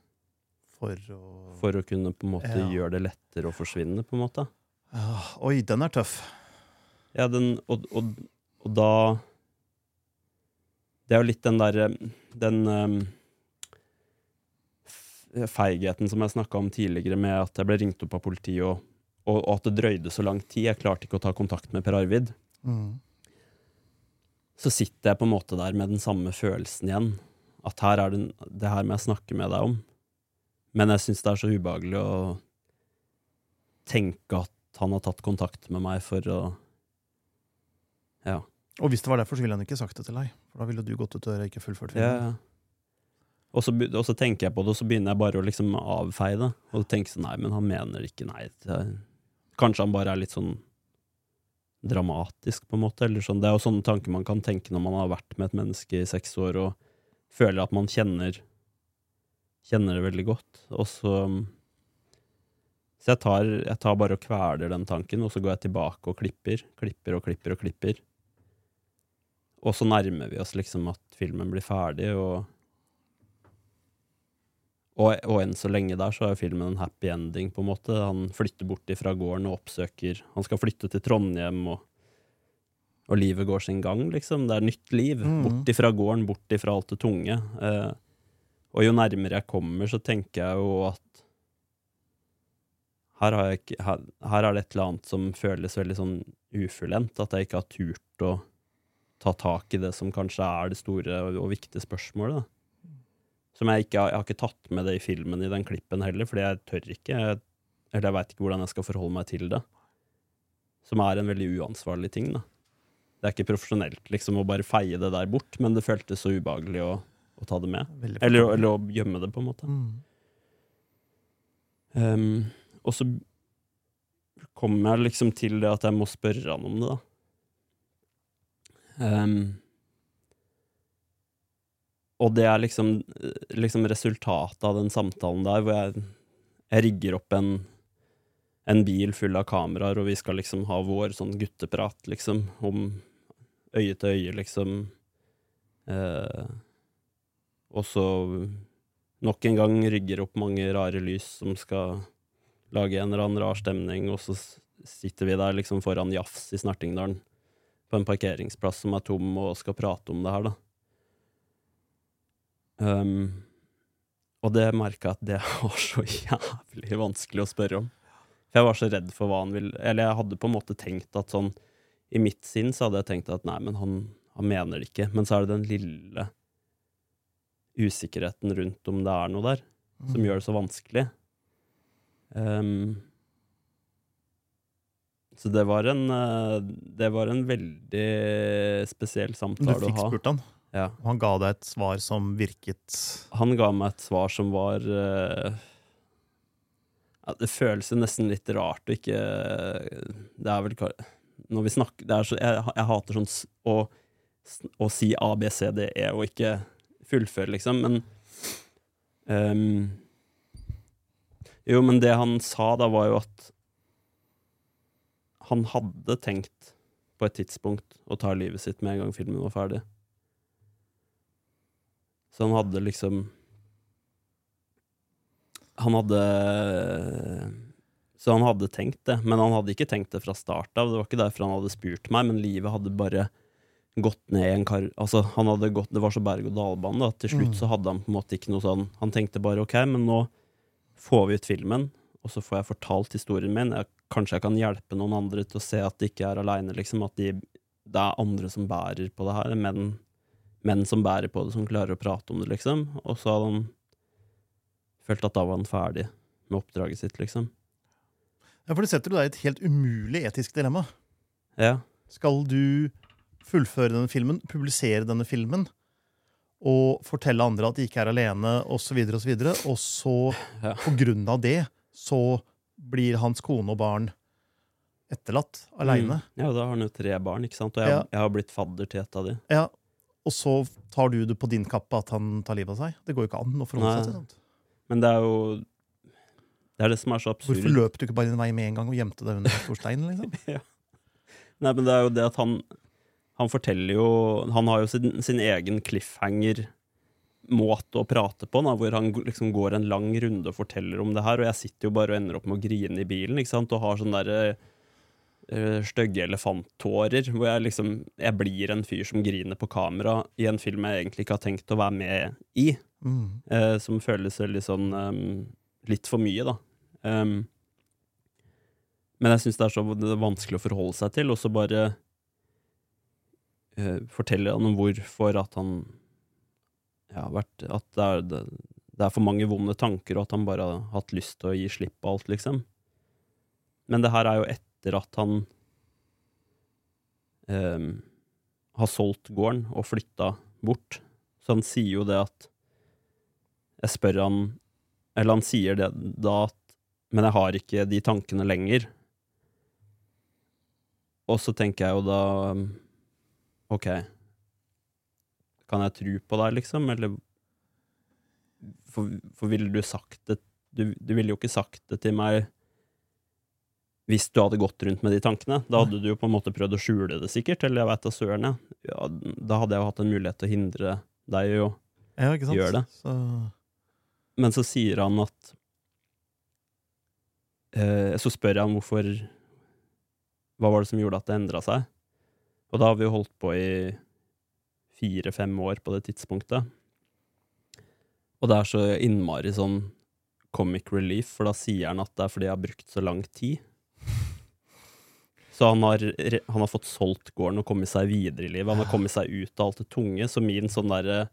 Speaker 2: For å
Speaker 1: for å kunne på en måte
Speaker 2: Ja.
Speaker 1: gjøre det lettere å forsvinne, på en måte?
Speaker 2: Ja, Oi, den er tøff.
Speaker 1: Ja, den, og, og, og da Det er jo litt den derre Den um, feigheten som jeg snakka om tidligere, med at jeg ble ringt opp av politiet, og, og, og at det drøyde så lang tid. Jeg klarte ikke å ta kontakt med Per Arvid.
Speaker 2: Mm.
Speaker 1: Så sitter jeg på en måte der med den samme følelsen igjen. At her er det, det her må jeg snakke med deg om. Men jeg syns det er så ubehagelig å tenke at han har tatt kontakt med meg for å Ja.
Speaker 2: Og hvis det var derfor, så ville han ikke sagt det til deg. For da ville du gått ut døra og ikke fullført
Speaker 1: Ja,
Speaker 2: filmen.
Speaker 1: ja. Og så, og så tenker jeg på det, og så begynner jeg bare å liksom avfeie det. Og tenke sånn, nei, men han mener ikke, nei. Kanskje han bare er litt sånn dramatisk, på en måte. Eller sånn. Det er jo sånne tanker man kan tenke når man har vært med et menneske i seks år og føler at man kjenner Kjenner det veldig godt. Og så Så jeg tar, jeg tar bare og kveler den tanken, og så går jeg tilbake og klipper. Klipper og klipper og klipper. Og så nærmer vi oss liksom at filmen blir ferdig, og og, og enn så lenge der så er filmen en happy ending, på en måte. Han flytter bort fra gården og oppsøker Han skal flytte til Trondheim, og, og livet går sin gang, liksom. Det er nytt liv.
Speaker 2: Mm.
Speaker 1: Bort ifra gården, bort ifra alt det tunge. Eh, og jo nærmere jeg kommer, så tenker jeg jo at her, jeg ikke, her, her er det et eller annet som føles veldig sånn ufullendt. At jeg ikke har turt å ta tak i det som kanskje er det store og, og viktige spørsmålet. da. Som jeg ikke jeg har ikke tatt med det i filmen i den klippen heller, fordi jeg tør ikke. Jeg, eller jeg veit ikke hvordan jeg skal forholde meg til det. Som er en veldig uansvarlig ting, da. Det er ikke profesjonelt liksom å bare feie det der bort, men det føltes så ubehagelig å, å ta det med. Eller, eller å gjemme det, på en måte.
Speaker 2: Mm.
Speaker 1: Um, og så kommer jeg liksom til det at jeg må spørre han om det, da. Um, og det er liksom, liksom resultatet av den samtalen der, hvor jeg, jeg rigger opp en, en bil full av kameraer, og vi skal liksom ha vår sånn gutteprat, liksom, om øye til øye, liksom. Eh, og så nok en gang rygger opp mange rare lys som skal lage en eller annen rar stemning, og så sitter vi der liksom foran Jafs i Snertingdalen på en parkeringsplass som er tom, og skal prate om det her, da. Um, og det merka jeg at det (laughs) var så jævlig vanskelig å spørre om. For jeg var så redd for hva han ville Eller jeg hadde på en måte tenkt at sånn I mitt sinn så hadde jeg tenkt at nei, men han, han mener det ikke. Men så er det den lille usikkerheten rundt om det er noe der, som
Speaker 2: Mm.
Speaker 1: gjør det så vanskelig. Um, så det var en eh, Det var en veldig spesiell samtale å ha.
Speaker 2: Du fikk spurt han,
Speaker 1: Ja.
Speaker 2: og han ga deg et svar som virket
Speaker 1: Han ga meg et svar som var eh, ja, Det føles nesten litt rart å ikke Det er vel Når vi snakker det er så, jeg, jeg hater sånn å, å si A, B, C, D, E og ikke fullføre, liksom, men um, Jo, men det han sa da, var jo at han hadde tenkt på et tidspunkt å ta livet sitt med en gang filmen var ferdig. Så han hadde liksom Han hadde Så han hadde tenkt det, men han hadde ikke tenkt det fra start av. Det var ikke derfor han hadde spurt meg, men livet hadde bare gått ned i en kar... Altså, han hadde gått, det var så berg-og-dal-bane, at Til slutt
Speaker 2: Mm.
Speaker 1: så hadde han på en måte ikke noe sånn Han tenkte bare OK, men nå får vi ut filmen, og så får jeg fortalt historien min. Jeg, kanskje jeg kan hjelpe noen andre til å se at de ikke er aleine, liksom. At de, det er andre som bærer på det her. Menn, menn som bærer på det, som klarer å prate om det, liksom. Og så hadde han følt at da var han ferdig med oppdraget sitt, liksom.
Speaker 2: Ja, for det setter du deg i et helt umulig etisk dilemma.
Speaker 1: Ja.
Speaker 2: Skal du fullføre denne filmen, publisere denne filmen, og fortelle andre at de ikke er alene, osv., og, så videre, og så, (laughs)
Speaker 1: Ja.
Speaker 2: på grunn av det, så blir hans kone og barn etterlatt aleine?
Speaker 1: Mm. Ja, da har han jo tre barn, ikke sant. Og jeg,
Speaker 2: Ja.
Speaker 1: jeg har blitt fadder til et av de.
Speaker 2: Ja. Og så tar du det på din kappe at han tar livet av seg? Det går jo ikke an å forholde seg til sånt.
Speaker 1: Men det er jo Det er det som er så absurd.
Speaker 2: Hvorfor løp du ikke bare din vei med en gang og gjemte deg under en stor stein? liksom? (laughs)
Speaker 1: Nei, men det er jo det at han Han forteller jo Han har jo sin, sin egen cliffhanger-måte å prate på, da, hvor han liksom går en lang runde og forteller om det her, og jeg sitter jo bare og ender opp med å grine i bilen, ikke sant, og har sånne derre eh, stygge elefanttårer, hvor jeg liksom Jeg blir en fyr som griner på kamera i en film jeg egentlig ikke har tenkt å være med i.
Speaker 2: Mm.
Speaker 1: eh, som føles veldig sånn um, Litt for mye, da. Um, men jeg syns det er så vanskelig å forholde seg til, og så bare forteller han om hvorfor at han ja, vært, At det er, det, det er for mange vonde tanker, og at han bare har hatt lyst til å gi slipp på alt, liksom. Men det her er jo etter at han ehm, har solgt gården og flytta bort. Så han sier jo det at Jeg spør han Eller han sier det da at Men jeg har ikke de tankene lenger. og så tenker jeg jo da OK, kan jeg tro på deg, liksom? Eller For, for ville du sagt det du, du ville jo ikke sagt det til meg hvis du hadde gått rundt med de tankene. Da hadde du jo på en måte prøvd å skjule det, sikkert. Eller jeg veit da søren. Ja, da hadde jeg jo hatt en mulighet til å hindre deg i å
Speaker 2: Ja, ikke sant?
Speaker 1: Gjør det.
Speaker 2: Så,
Speaker 1: Men så sier han at eh, Så spør jeg ham hvorfor Hva var det som gjorde at det endra seg? Og da har vi jo holdt på i fire-fem år på det tidspunktet. Og det er så innmari sånn comic relief, for da sier han at det er fordi jeg har brukt så lang tid. Så han har, han har fått solgt gården og kommet seg videre i livet. Han har kommet seg ut av alt det tunge. Så min sånn derre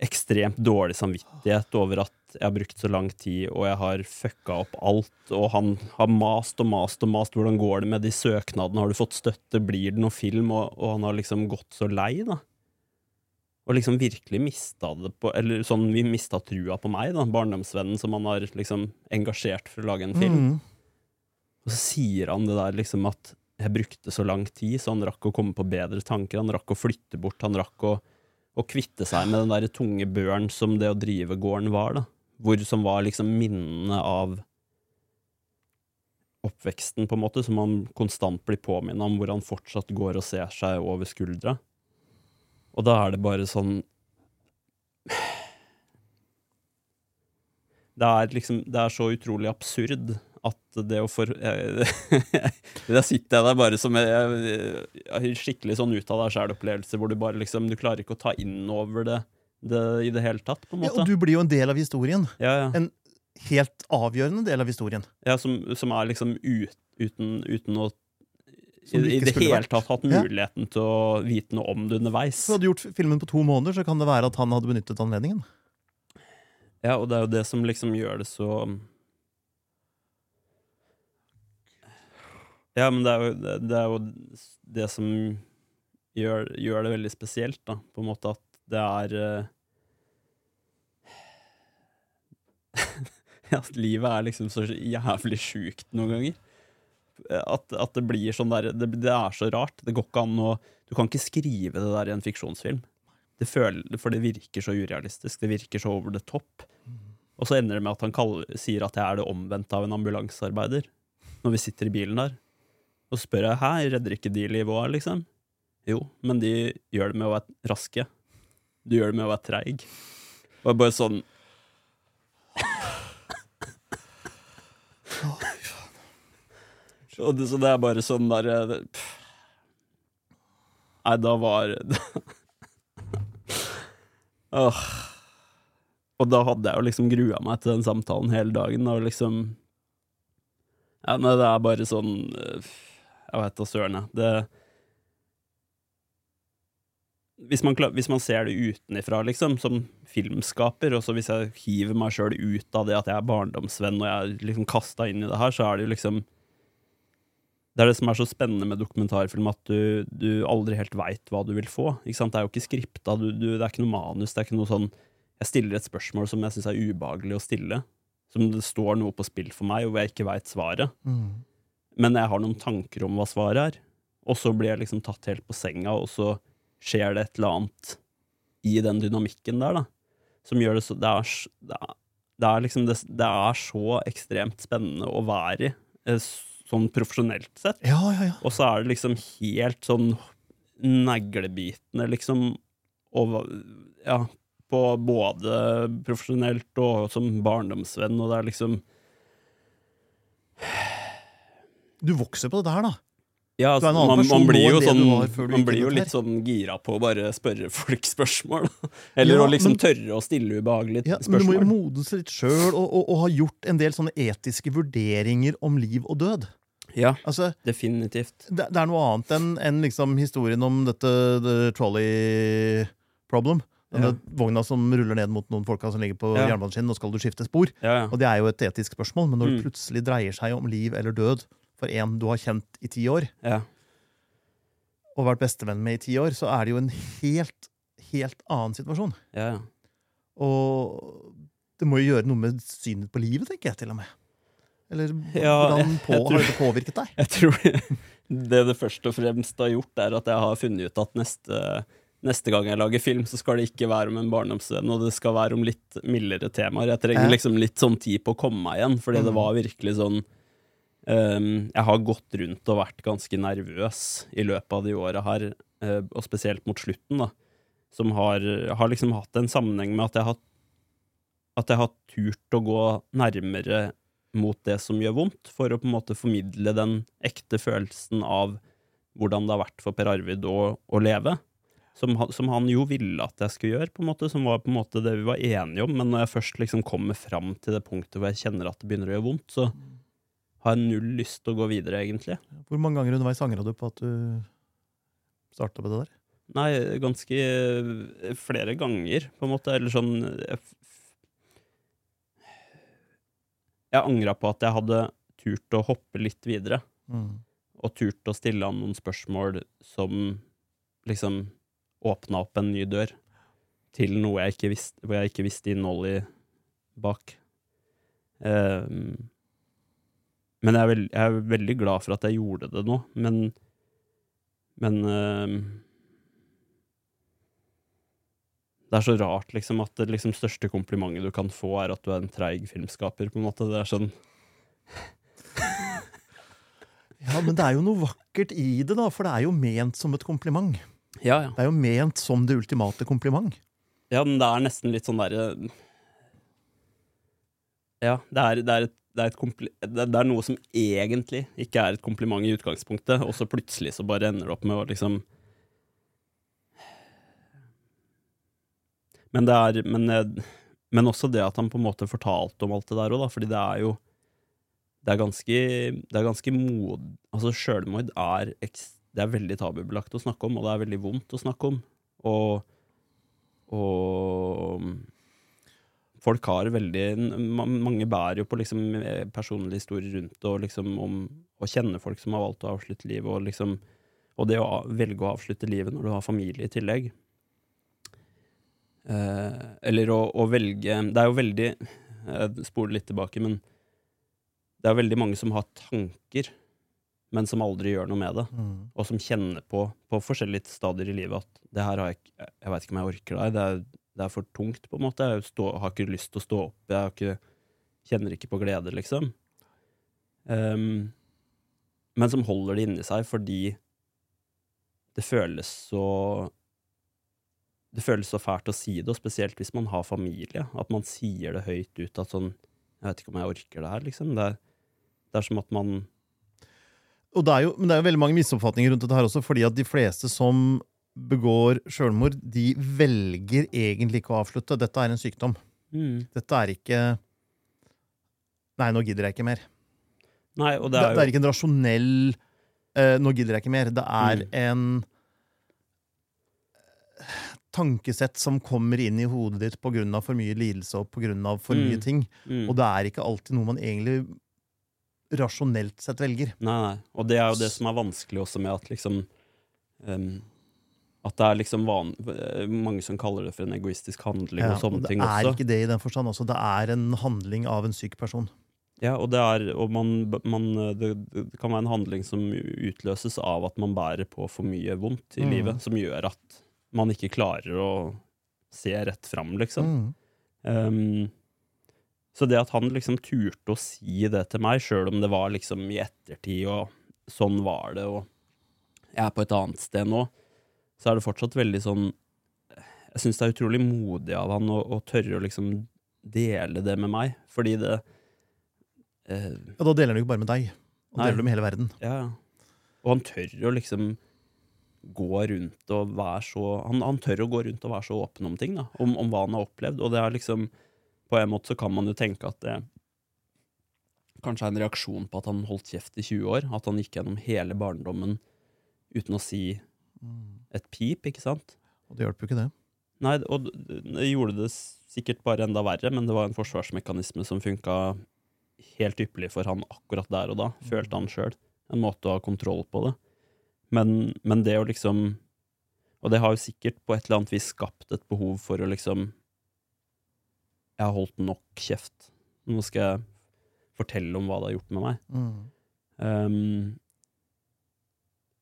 Speaker 1: ekstremt dårlig samvittighet over at jeg har brukt så lang tid, og jeg har fucka opp alt, og han har mast og mast og mast. Hvordan går det med de søknadene? Har du fått støtte? Blir det noe film? Og, og han har liksom gått så lei, da. Og liksom virkelig mista det på Eller sånn, vi mista trua på meg, da. Barndomsvennen som han har liksom engasjert for å lage en film.
Speaker 2: mm.
Speaker 1: Og så sier han det der liksom at jeg brukte så lang tid, så han rakk å komme på bedre tanker. Han rakk å flytte bort, han rakk å, å kvitte seg med den der tunge børen som det å drive gården var, da. Hvor som var liksom minnene av oppveksten, på en måte, som han konstant blir påminnet om, hvor han fortsatt går og ser seg over skuldra. Og da er det bare sånn (sighs) Det er liksom Det er så utrolig absurd at det å for (laughs) Der sitter jeg der bare som jeg, skikkelig sånn ut av deg sjæl-opplevelse, hvor du bare liksom Du klarer ikke å ta inn over det, det i det hele tatt, på en måte.
Speaker 2: ja, og du blir jo en del av historien.
Speaker 1: Ja, ja.
Speaker 2: En helt avgjørende del av historien.
Speaker 1: ja som, som er liksom ut, uten, uten å i,
Speaker 2: det
Speaker 1: hele tatt hatt
Speaker 2: Ja.
Speaker 1: muligheten til å vite noe om det underveis.
Speaker 2: Hadde du gjort filmen på to måneder, så kan det være at han hadde benyttet anledningen.
Speaker 1: Ja, og det er jo det som liksom gjør det så Ja, men det er jo det, det, er jo det som gjør, gjør det veldig spesielt, da. På en måte at det er eh, (laughs) At livet er liksom så jævlig sjukt noen ganger. At, at det blir sånn der det, det er så rart. Det går ikke an å Du kan ikke skrive det der i en fiksjonsfilm. Det føler, for det virker så urealistisk. Det virker så over the top. Og så ender det med at han kaller, sier at jeg er det omvendte av en ambulansearbeider. Når vi sitter i bilen der. Og så spør jeg hæ, redder ikke de livet òg, liksom? Jo, men de gjør det med å være raske. Du gjør det med å være treig. Og jeg bare sånn Og det, så det er bare sånn der eh, pff. Nei, da var (laughs) Åh. Og da hadde jeg jo liksom grua meg til den samtalen hele dagen, og liksom Ja, nei, det er bare sånn eh, Jeg vet da søren, jeg. Hvis man, hvis man ser det utenifra, liksom, som filmskaper, og så hvis jeg hiver meg sjøl ut av det at jeg er barndomsvenn og jeg er liksom kasta inn i det her, så er det jo liksom Det er det som er så spennende med dokumentarfilm, at du, du aldri helt veit hva du vil få. Det er jo ikke skripta, du, du, det er ikke noe manus, det er ikke noe sånn Jeg stiller et spørsmål som jeg syns er ubehagelig å stille. Som det står noe på spill for meg, og hvor jeg ikke veit svaret. Men jeg har noen tanker om hva svaret er. Og så blir jeg liksom tatt helt på senga, og så skjer det et eller annet i den dynamikken der, da. Som gjør det så Det er, det er, det er liksom det, det er så ekstremt spennende å være i, eh, sånn profesjonelt sett.
Speaker 2: Ja, ja, ja.
Speaker 1: Og så er det liksom helt sånn neglebitende, liksom, og ja, på både profesjonelt og som barndomsvenn, og det er liksom
Speaker 2: Du vokser på dette her, da.
Speaker 1: Ja, altså, man, man blir jo sånn Man blir jo litt sånn gira på å bare spørre folk spørsmål. Eller
Speaker 2: Ja,
Speaker 1: å liksom
Speaker 2: men-
Speaker 1: tørre å stille ubehagelige
Speaker 2: Ja, men du må jo
Speaker 1: spørsmål.
Speaker 2: modnes litt sjøl og, og, og ha gjort en del sånne etiske vurderinger om liv og død.
Speaker 1: Ja,
Speaker 2: Altså,
Speaker 1: definitivt.
Speaker 2: det, det er noe annet enn en liksom historien om dette the trolley problem. Denne vogna som ruller ned mot noen folka som ligger på
Speaker 1: Ja.
Speaker 2: jernbaneskinnen. Nå skal du skifte spor.
Speaker 1: Ja, ja.
Speaker 2: Og det er jo et etisk spørsmål, men når det
Speaker 1: Mm.
Speaker 2: plutselig dreier seg om liv eller død for en du har kjent i ti år,
Speaker 1: ja.
Speaker 2: og vært bestevenn med i ti år, så er det jo en helt, helt annen situasjon.
Speaker 1: ja.
Speaker 2: Og det må jo gjøre noe med synet på livet, tenker jeg til og med. Eller
Speaker 1: Ja,
Speaker 2: hvordan på,
Speaker 1: tror-
Speaker 2: har dette påvirket deg? (laughs)
Speaker 1: Jeg tror det det først og fremst har gjort, er at jeg har funnet ut at neste, neste gang jeg lager film, så skal det ikke være om en barndomsvenn, og det skal være om litt mildere temaer. Jeg trenger liksom litt sånn tid på å komme meg igjen, fordi det
Speaker 2: Mhm.
Speaker 1: var virkelig sånn ehm, Jeg har gått rundt og vært ganske nervøs i løpet av de åra her, uh, og spesielt mot slutten, da, som har, har liksom hatt en sammenheng med at jeg har at jeg har turt å gå nærmere mot det som gjør vondt, for å på en måte formidle den ekte følelsen av hvordan det har vært for Per Arvid å, å leve. Som, som han jo ville at jeg skulle gjøre, på en måte, som var på en måte det vi var enige om. Men når jeg først liksom kommer fram til det punktet hvor jeg kjenner at det begynner å gjøre vondt, så har jeg null lyst til å gå videre, egentlig.
Speaker 2: Hvor mange ganger underveis angra du på at du starta med det der?
Speaker 1: Nei, ganske eh, flere ganger, på en måte. Eller sånn Jeg, f- jeg angra på at jeg hadde turt å hoppe litt videre,
Speaker 2: Mm.
Speaker 1: og turt å stille han noen spørsmål som liksom åpna opp en ny dør til noe jeg ikke visste, hvor jeg ikke visste innholdet i bak. Ehm, men jeg er, veld, jeg er veldig glad for at jeg gjorde det nå, men Men ehm, det er så rart liksom at det liksom største komplimentet du kan få, er at du er en treig filmskaper. på en måte. Det er sånn (laughs)
Speaker 2: Ja, men det er jo noe vakkert i det, da, for det er jo ment som et kompliment.
Speaker 1: Ja, ja.
Speaker 2: Det er jo ment som det ultimate kompliment.
Speaker 1: Ja, men det er nesten litt sånn derre Ja, det er, det, er et, det, er det, er noe som egentlig ikke er et kompliment i utgangspunktet, og så plutselig så bare ender det opp med å liksom Men det er Men, men også det at han på en måte fortalte om alt det der òg, da, fordi det er jo Det er ganske Det er ganske mod... Altså, sjølmord er Det er veldig tabubelagt å snakke om, og det er veldig vondt å snakke om. Og og folk har veldig Mange bærer jo på liksom eh, personlige historier rundt og liksom om å kjenne folk som har valgt å avslutte livet, og liksom Og det å velge å avslutte livet når du har familie i tillegg. Eh, eller å, å velge Det er jo veldig Jeg spoler litt tilbake, men det er veldig mange som har tanker, men som aldri gjør noe med det
Speaker 2: Mm.
Speaker 1: og som kjenner på på forskjellige stadier i livet at det her har jeg ikke Jeg veit ikke om jeg orker det her. Det er, det er for tungt, på en måte. Jeg stå, har ikke lyst til å stå opp. Jeg ikke, kjenner ikke på glede, liksom. Um, men som holder det inni seg fordi det føles så Det føles så fælt å si det, og spesielt hvis man har familie. At man sier det høyt ut at sånn Jeg vet ikke om jeg orker det her, liksom. Det er, det er som at man
Speaker 2: Og det er jo, men det er jo veldig mange misoppfatninger rundt dette her også, fordi at de fleste som begår sjølmord, de velger egentlig ikke å avslutte. Dette er en sykdom.
Speaker 1: mm,
Speaker 2: Dette er ikke Nei, nå gidder jeg ikke mer.
Speaker 1: Nei, og
Speaker 2: Det,
Speaker 1: er jo
Speaker 2: det er ikke en rasjonell eh, Nå gidder jeg ikke mer. Det er
Speaker 1: Mm.
Speaker 2: en eh, tankesett som kommer inn i hodet ditt pga. for mye lidelse og pga. for mye
Speaker 1: Mm.
Speaker 2: ting.
Speaker 1: mm.
Speaker 2: Og det er ikke alltid noe man egentlig rasjonelt sett velger.
Speaker 1: Nei, nei. Og det er jo det som er vanskelig også med at liksom em, At det er liksom van eh, mange som kaller det for en egoistisk handling
Speaker 2: Ja,
Speaker 1: og sånne
Speaker 2: og det er ikke det i den forstand også. Det er en handling av en syk person.
Speaker 1: Ja, og det er Og man, man det, det kan være en handling som utløses av at man bærer på for mye vondt i
Speaker 2: Mm.
Speaker 1: livet, som gjør at man ikke klarer å se rett fram, liksom.
Speaker 2: Mm.
Speaker 1: Um, så det at han liksom turte å si det til meg, sjøl om det var liksom i ettertid, og sånn var det, og jeg er på et annet sted nå, så er det fortsatt veldig sånn Jeg syns det er utrolig modig av han å, å tørre å liksom dele det med meg, fordi det eh,
Speaker 2: Ja, da deler han jo ikke bare med deg. Han deler det med hele verden.
Speaker 1: Ja, ja. Og han tør å liksom gå rundt og være så han, han tør å gå rundt og være så åpen om ting, da. Om, om hva han har opplevd. Og det er liksom På en måte så kan man jo tenke at det kanskje er en reaksjon på at han holdt kjeft i 20 år. At han gikk gjennom hele barndommen uten å si et pip, ikke sant?
Speaker 2: Og det hjelper jo ikke det.
Speaker 1: Nei, og det gjorde det sikkert bare enda verre, men det var en forsvarsmekanisme som funka helt ypperlig for han akkurat der og da, følte han sjøl. En måte å ha kontroll på det. Men, men det å liksom Og det har jo sikkert på et eller annet vis skapt et behov for å liksom Jeg har holdt nok kjeft. Nå skal jeg fortelle om hva det har gjort med meg.
Speaker 2: Mm.
Speaker 1: Um,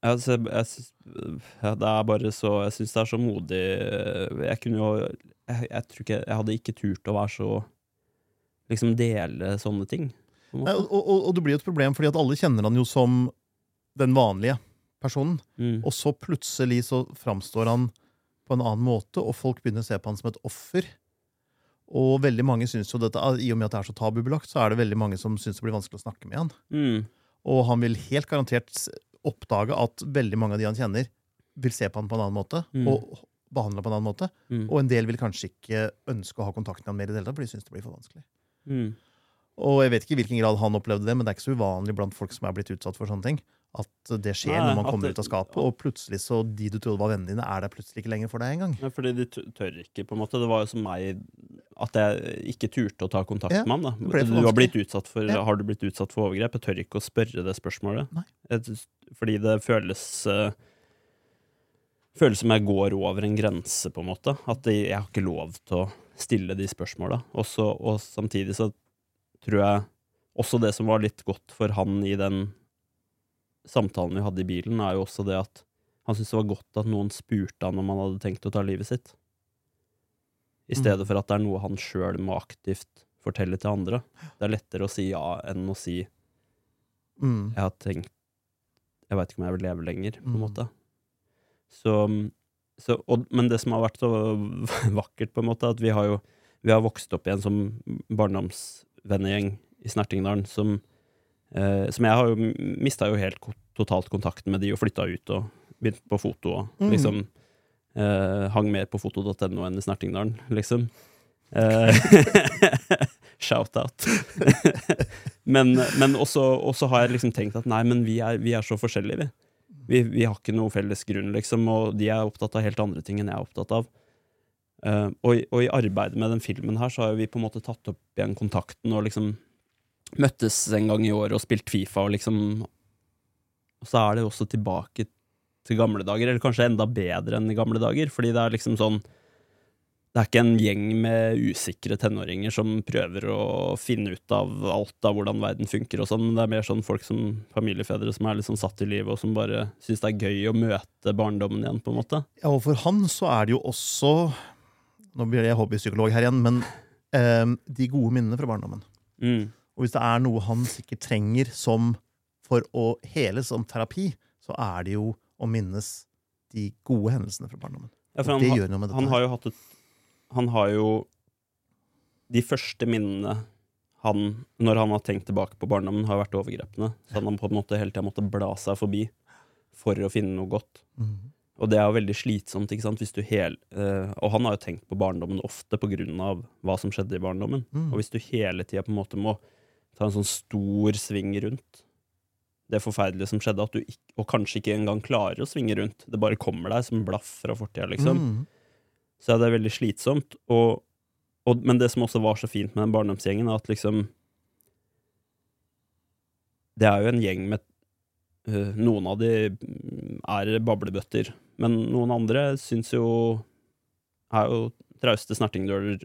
Speaker 1: altså, jeg, ja, det er bare så Jeg syns det er så modig Jeg kunne jo jeg, jeg tror ikke Jeg hadde ikke turt å være så Liksom dele sånne ting.
Speaker 2: Nei, og, og, og det blir jo et problem, fordi at alle kjenner han jo som den vanlige personen.
Speaker 1: Mm.
Speaker 2: Og så plutselig så framstår han på en annen måte, og folk begynner å se på han som et offer. Og veldig mange synes jo dette, I og med at det er så tabubelagt, så er det veldig mange som syns det blir vanskelig å snakke med han.
Speaker 1: Mm.
Speaker 2: Og han vil helt garantert oppdage at veldig mange av de han kjenner, vil se på han på en annen måte.
Speaker 1: Mm.
Speaker 2: Og behandle på en annen måte.
Speaker 1: Mm.
Speaker 2: Og en del vil kanskje ikke ønske å ha kontakt med han mer i det hele tatt, for de syns det blir for vanskelig.
Speaker 1: Mm.
Speaker 2: Og jeg vet ikke i hvilken grad han opplevde det, men det er ikke så uvanlig blant folk som er blitt utsatt for sånne ting. At det skjer
Speaker 1: Nei,
Speaker 2: når man kommer
Speaker 1: det-
Speaker 2: ut av skapet, og plutselig så de du trodde var vennene dine, er der plutselig ikke lenger for deg engang.
Speaker 1: Ja, fordi de tør ikke, på en måte. Det var jo som meg at jeg ikke turte å ta kontakt
Speaker 2: Ja,
Speaker 1: med ham. Da. Du har, blitt utsatt for,
Speaker 2: Ja.
Speaker 1: har du blitt utsatt for overgrep? Jeg tør ikke å spørre det spørsmålet.
Speaker 2: Nei.
Speaker 1: Fordi det føles uh, Føles som jeg går over en grense, på en måte. At jeg, har ikke lov til å stille de spørsmåla. Og samtidig så tror jeg også det som var litt godt for han i den samtalen vi hadde i bilen, er jo også det at han syntes det var godt at noen spurte han om han hadde tenkt å ta livet sitt. I
Speaker 2: Mm.
Speaker 1: stedet for at det er noe han sjøl må aktivt fortelle til andre. Det er lettere å si ja enn å si
Speaker 2: Mm.
Speaker 1: 'jeg har tenkt Jeg veit ikke om jeg vil leve lenger', på en
Speaker 2: Mm.
Speaker 1: måte. Så, så og, Men det som har vært så (laughs) vakkert, på en måte, at vi har jo vi har vokst opp i en sånn barndomsvennegjeng i Snertingdalen som eh, Som jeg har jo mista jo helt totalt kontakten med de og flytta ut og begynt på foto og
Speaker 2: mm.
Speaker 1: liksom uh, hang mer på foto.no enn i Snertingdalen, liksom. Uh, (laughs) Shout-out. (laughs) men men også, også har jeg liksom tenkt at nei, men vi er, vi er så forskjellige, vi. vi. Vi har ikke noe felles grunn, liksom, og de er opptatt av helt andre ting enn jeg er opptatt av. Uh, og, og i arbeidet med den filmen her, så har vi på en måte tatt opp igjen kontakten og liksom møttes en gang i året og spilt Fifa og liksom Og så er det jo også tilbake til gamle dager, eller kanskje enda bedre enn i gamle dager, fordi det er liksom sånn det er ikke en gjeng med usikre tenåringer som prøver å finne ut av alt av hvordan verden funker og sånn, men det er mer sånn folk som familiefedre som er litt sånn satt i livet, og som bare syns det er gøy å møte barndommen igjen, på en måte.
Speaker 2: Ja, og for han så er det jo også Nå blir jeg hobbypsykolog her igjen, men eh, de gode minnene fra barndommen.
Speaker 1: Mm.
Speaker 2: Og hvis det er noe han sikkert trenger som for å hele som terapi, så er det jo å minnes de gode hendelsene fra barndommen.
Speaker 1: Ja, for han,
Speaker 2: det gjør noe med dette.
Speaker 1: han har jo hatt et Han har jo De første minnene han, når han har tenkt tilbake på barndommen, har vært overgrepene. Så han har på en måte hele tida måttet bla seg forbi for å finne noe godt.
Speaker 2: Mm.
Speaker 1: Og det er jo veldig slitsomt, ikke sant, hvis du hel... uh, og han har jo tenkt på barndommen ofte av hva som skjedde i barndommen.
Speaker 2: Mm.
Speaker 1: Og hvis du hele tida på en måte må ta en sånn stor sving rundt det forferdelige som skjedde, at du ikke, og kanskje ikke engang klarer å svinge rundt, det bare kommer deg som blaff fra fortida, liksom,
Speaker 2: Mm.
Speaker 1: så er det veldig slitsomt. Og, og, men det som også var så fint med den barndomsgjengen, er at liksom Det er jo en gjeng med øh, Noen av de er bablebøtter, men noen andre syns jo Er jo trauste snertingdøler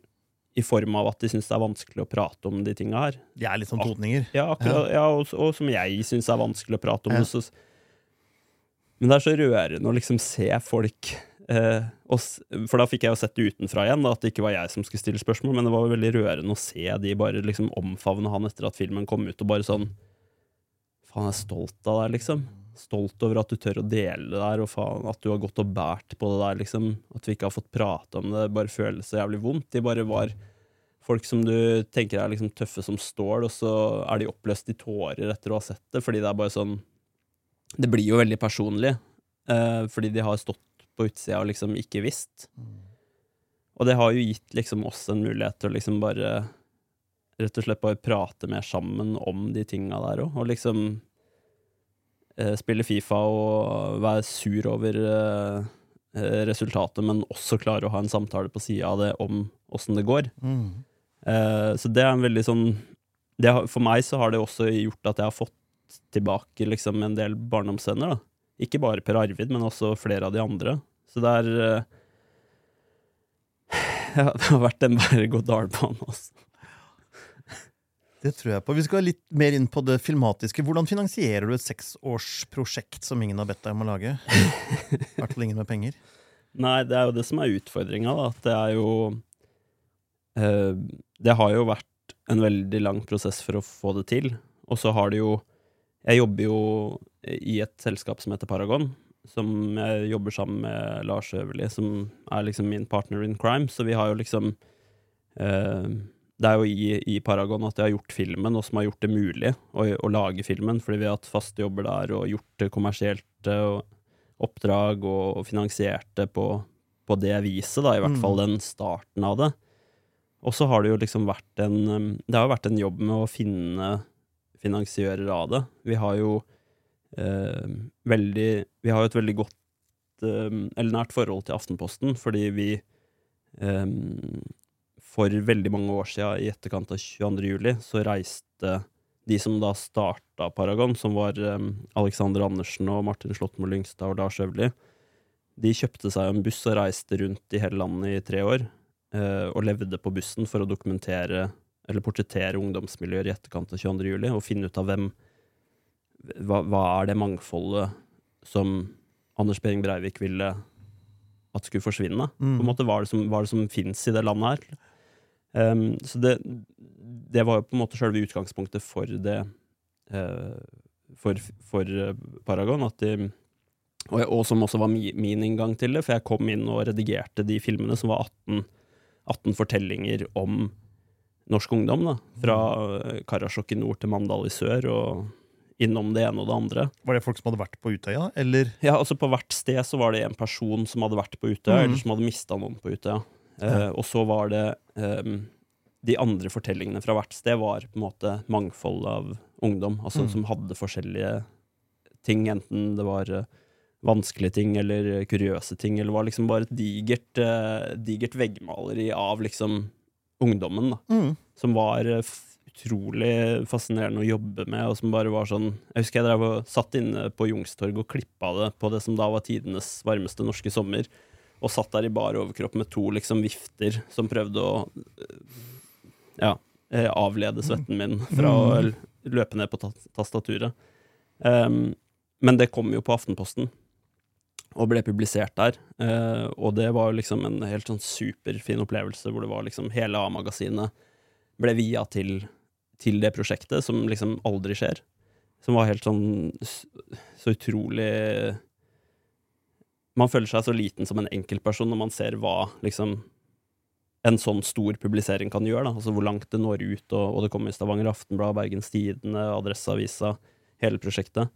Speaker 1: i form av at de syns det er vanskelig å prate om de tinga her.
Speaker 2: De er litt sånn totninger.
Speaker 1: Ja, akkurat, ja. og, og som jeg syns er vanskelig å prate om.
Speaker 2: Ja.
Speaker 1: Så, men det er så rørende å liksom se folk eh, og, For da fikk jeg jo sett det utenfra igjen, da, at det ikke var jeg som skulle stille spørsmål, men det var veldig rørende å se de bare liksom omfavne han etter at filmen kom ut, og bare sånn Faen, jeg er stolt av deg, liksom. Stolt over at du tør å dele det der, og faen, at du har gått og båret på det der, liksom. At vi ikke har fått prate om det, bare føles så jævlig vondt. De bare var folk som du tenker er liksom tøffe som stål, og så er de oppløst i tårer etter å ha sett det, fordi det er bare sånn Det blir jo veldig personlig, eh, fordi de har stått på utsida og liksom ikke visst. Og det har jo gitt liksom oss en mulighet til å liksom bare Rett og slett bare prate mer sammen om de tinga der òg, og liksom spille Fifa og være sur over eh, eh, resultatet, men også klare å ha en samtale på sida av det om åssen det går. Eh, så det er en veldig sånn det har, For meg så har det også gjort at jeg har fått tilbake liksom en del barndomsvenner. Ikke bare Per Arvid, men også flere av de andre. Så det er eh, (sighs) Ja, det har vært en berg-og-dal-bane, altså.
Speaker 2: Det tror jeg på. Vi skal litt mer inn på det filmatiske. Hvordan finansierer du et seksårsprosjekt som ingen har bedt deg om å lage? I hvert fall ingen med penger.
Speaker 1: Nei, det er jo det som er utfordringa. At det er jo eh, Det har jo vært en veldig lang prosess for å få det til. Og så har det jo Jeg jobber jo i et selskap som heter Paragon, som jeg jobber sammen med Lars Øverli, som er liksom min partner in crime. Så vi har jo liksom eh, Det er jo i, i, Paragon at jeg har gjort filmen, og som har gjort det mulig å, å lage filmen, fordi vi har hatt faste jobber der og gjort det kommersielt oppdrag og, og finansiert det på, på, det viset, da, i hvert fall mm. den starten av det. Og så har det jo liksom vært en Det har jo vært en jobb med å finne finansiører av det. Vi har jo eh, veldig Vi har jo et veldig godt eh, eller nært forhold til Aftenposten, fordi vi eh, for veldig mange år siden, i etterkant av 22. juli, så reiste de som da starta Paragon, som var Alexander Andersen og Martin Slåttmo Lyngstad og Lars Øvli, de kjøpte seg en buss og reiste rundt i hele landet i tre år, uh, og levde på bussen for å dokumentere eller portrettere ungdomsmiljøer i etterkant av 22. juli, og finne ut av hvem hva, hva er det mangfoldet som Anders Behring Breivik ville at skulle forsvinne? Mm. På en måte, Hva er det som, hva som fins i det landet her? Um, så det, det var jo på en måte selve utgangspunktet for det uh, for, for uh, Paragon. At de, og, og, som også var min inngang til det, for jeg kom inn og redigerte de filmene som var 18, 18 fortellinger om norsk ungdom. da, Fra uh, Karasjok i nord til Mandal i sør. og innom det ene og det andre.
Speaker 2: Var det folk som hadde vært på Utøya, eller?
Speaker 1: Ja, altså På hvert sted så var det en person som hadde vært på Utøya, mm. eller som hadde mista noen på Utøya. Ja. Uh, og så var det um, de andre fortellingene fra hvert sted var på en måte mangfold av ungdom, altså mm. som hadde forskjellige ting, enten det var uh, vanskelige ting eller kuriøse ting, eller var liksom bare et digert, uh, digert veggmaleri av liksom ungdommen, da. Mm. Som var uh, utrolig fascinerende å jobbe med, og som bare var sånn Jeg husker jeg drev og satt inne på Youngstorget og klippa det på det som da var tidenes varmeste norske sommer, og satt der i bar overkropp med to liksom vifter som prøvde å ja, eh, avlede svetten min fra å mm. løpe ned på tastaturet. Um, men det kom jo på Aftenposten, og ble publisert der. Uh, og det var liksom en helt sånn superfin opplevelse, hvor det var liksom hele A-magasinet ble via til, til, det prosjektet, som liksom aldri skjer. Som var helt sånn så utrolig Man føler seg så liten som en enkeltperson når man ser hva liksom en sånn stor publisering kan gjøre. Da. Altså hvor langt det når ut, og, og det kommer i Stavanger Aftenblad, Bergens Tidende, Adresseavisa, hele prosjektet.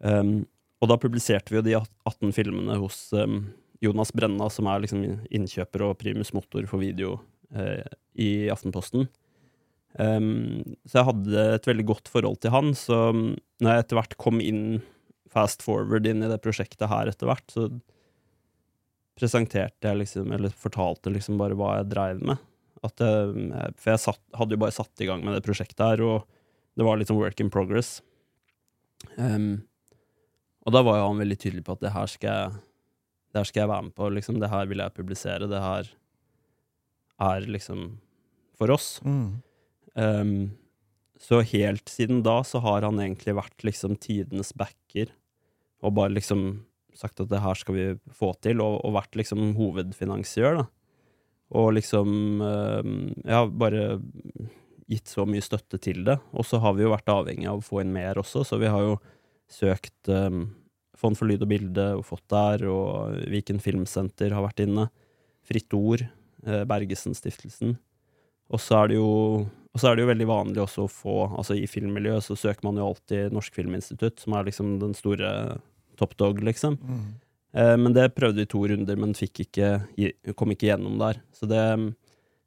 Speaker 1: Um, og da publiserte vi jo de 18 filmene hos um, Jonas Brenna, som er liksom innkjøper og primus motor for video uh, i Aftenposten. Um, så jeg hadde et veldig godt forhold til han, så når jeg etter hvert kom inn fast forward inn i det prosjektet her etter hvert, så presenterte jeg liksom, eller fortalte liksom bare hva jeg dreiv med. At jeg, for jeg satt, hadde jo bare satt i gang med det prosjektet her, og det var sånn work in progress. Um, og da var jo han veldig tydelig på at det her skal jeg, her skal jeg være med på. Liksom. Det her vil jeg publisere. Det her er liksom for oss. Mm. Um, så helt siden da så har han egentlig vært liksom tidenes backer, og bare liksom sagt at det her skal vi få til, og, og vært liksom hovedfinansiør, da. Og liksom øh, Ja, bare gitt så mye støtte til det. Og så har vi jo vært avhengig av å få inn mer også, så vi har jo søkt um, Fond for lyd og bilde og fått der, og Viken Filmsenter har vært inne. Fritt Ord, eh, Bergesen-stiftelsen. Og så er det jo er det jo veldig vanlig også å få Altså i filmmiljøet så søker man jo alltid Norsk Filminstitutt, som er liksom den store top dog, liksom. Mm. Eh, men det prøvde vi to runder, men ikke, kom ikke gjennom der. Så det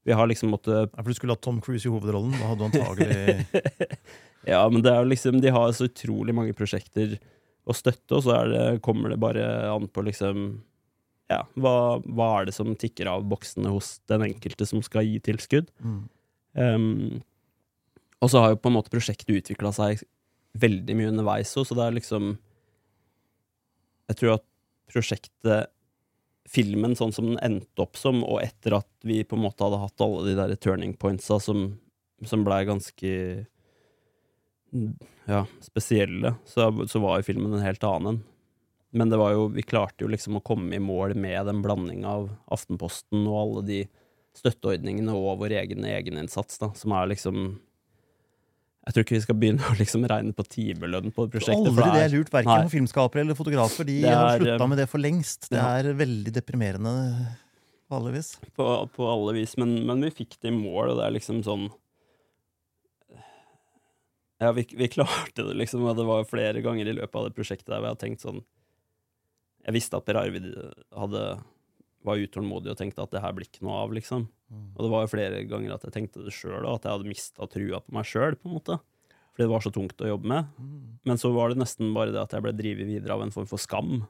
Speaker 1: Vi har liksom måttet
Speaker 2: ja, For du skulle hatt Tom Cruise i hovedrollen? Da hadde du antagelig (laughs)
Speaker 1: Ja, men det er jo liksom De har så utrolig mange prosjekter å støtte, og så det, kommer det bare an på liksom ja, hva, hva, er det som tikker av boksene hos den enkelte som skal gi tilskudd? Mm. Um, og så har jo på en måte prosjektet utvikla seg veldig mye underveis òg, så det er liksom jeg tror at prosjektet, filmen sånn som den endte opp som, og etter at vi på en måte hadde hatt alle de der turning pointsa som som blei ganske ja, spesielle, så, så var jo filmen en helt annen en. Men det var jo, vi klarte jo liksom å komme i mål med den blandinga av Aftenposten og alle de støtteordningene og vår egen egeninnsats, da, som er liksom Jeg tror ikke vi skal begynne (laughs) å liksom regne på timelønn på prosjektet.
Speaker 2: Aldri det er lurt, verken
Speaker 1: Nei.
Speaker 2: for filmskapere eller fotografer. De
Speaker 1: er,
Speaker 2: har slutta
Speaker 1: eh,
Speaker 2: med det for lengst. Det er veldig deprimerende, vanligvis.
Speaker 1: på, på alle vis, men, men vi fikk det i mål, og det er liksom sånn Ja, vi, vi klarte det, liksom, og det var flere ganger i løpet av det prosjektet der hvor jeg har tenkt sånn Jeg visste at Per Arvid hadde, var utålmodig og tenkte at det her blir ikke noe av, liksom. Og det var jo flere ganger at jeg tenkte det sjøl, at jeg hadde mista trua på meg sjøl, på en måte. Fordi det var så tungt å jobbe med. Men så var det nesten bare det at jeg ble drevet videre av en form for skam.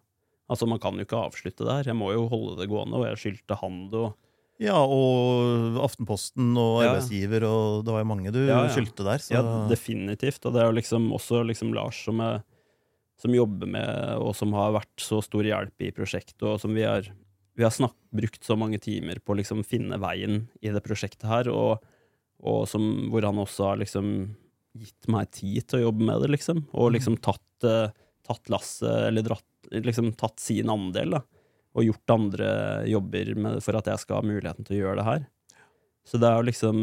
Speaker 1: Altså, man kan jo ikke avslutte det her. Jeg må jo holde det gående, og jeg skyldte han det, og
Speaker 2: Ja, og Aftenposten og
Speaker 1: Ja.
Speaker 2: arbeidsgiver, og det var jo mange du
Speaker 1: Ja, ja.
Speaker 2: skyldte der. Så
Speaker 1: Ja, definitivt. Og det er jo liksom også liksom Lars som, er, som jobber med, og som har vært så stor hjelp i prosjektet, og som vi har, vi har snakk, brukt så mange timer på å liksom finne veien i det prosjektet her, og, og som, hvor han også har liksom gitt meg tid til å jobbe med det, liksom. Og liksom tatt, uh, tatt lasset, eller dratt, liksom tatt sin andel, da. Og gjort andre jobber med, for at jeg skal ha muligheten til å gjøre det her. Så det er jo liksom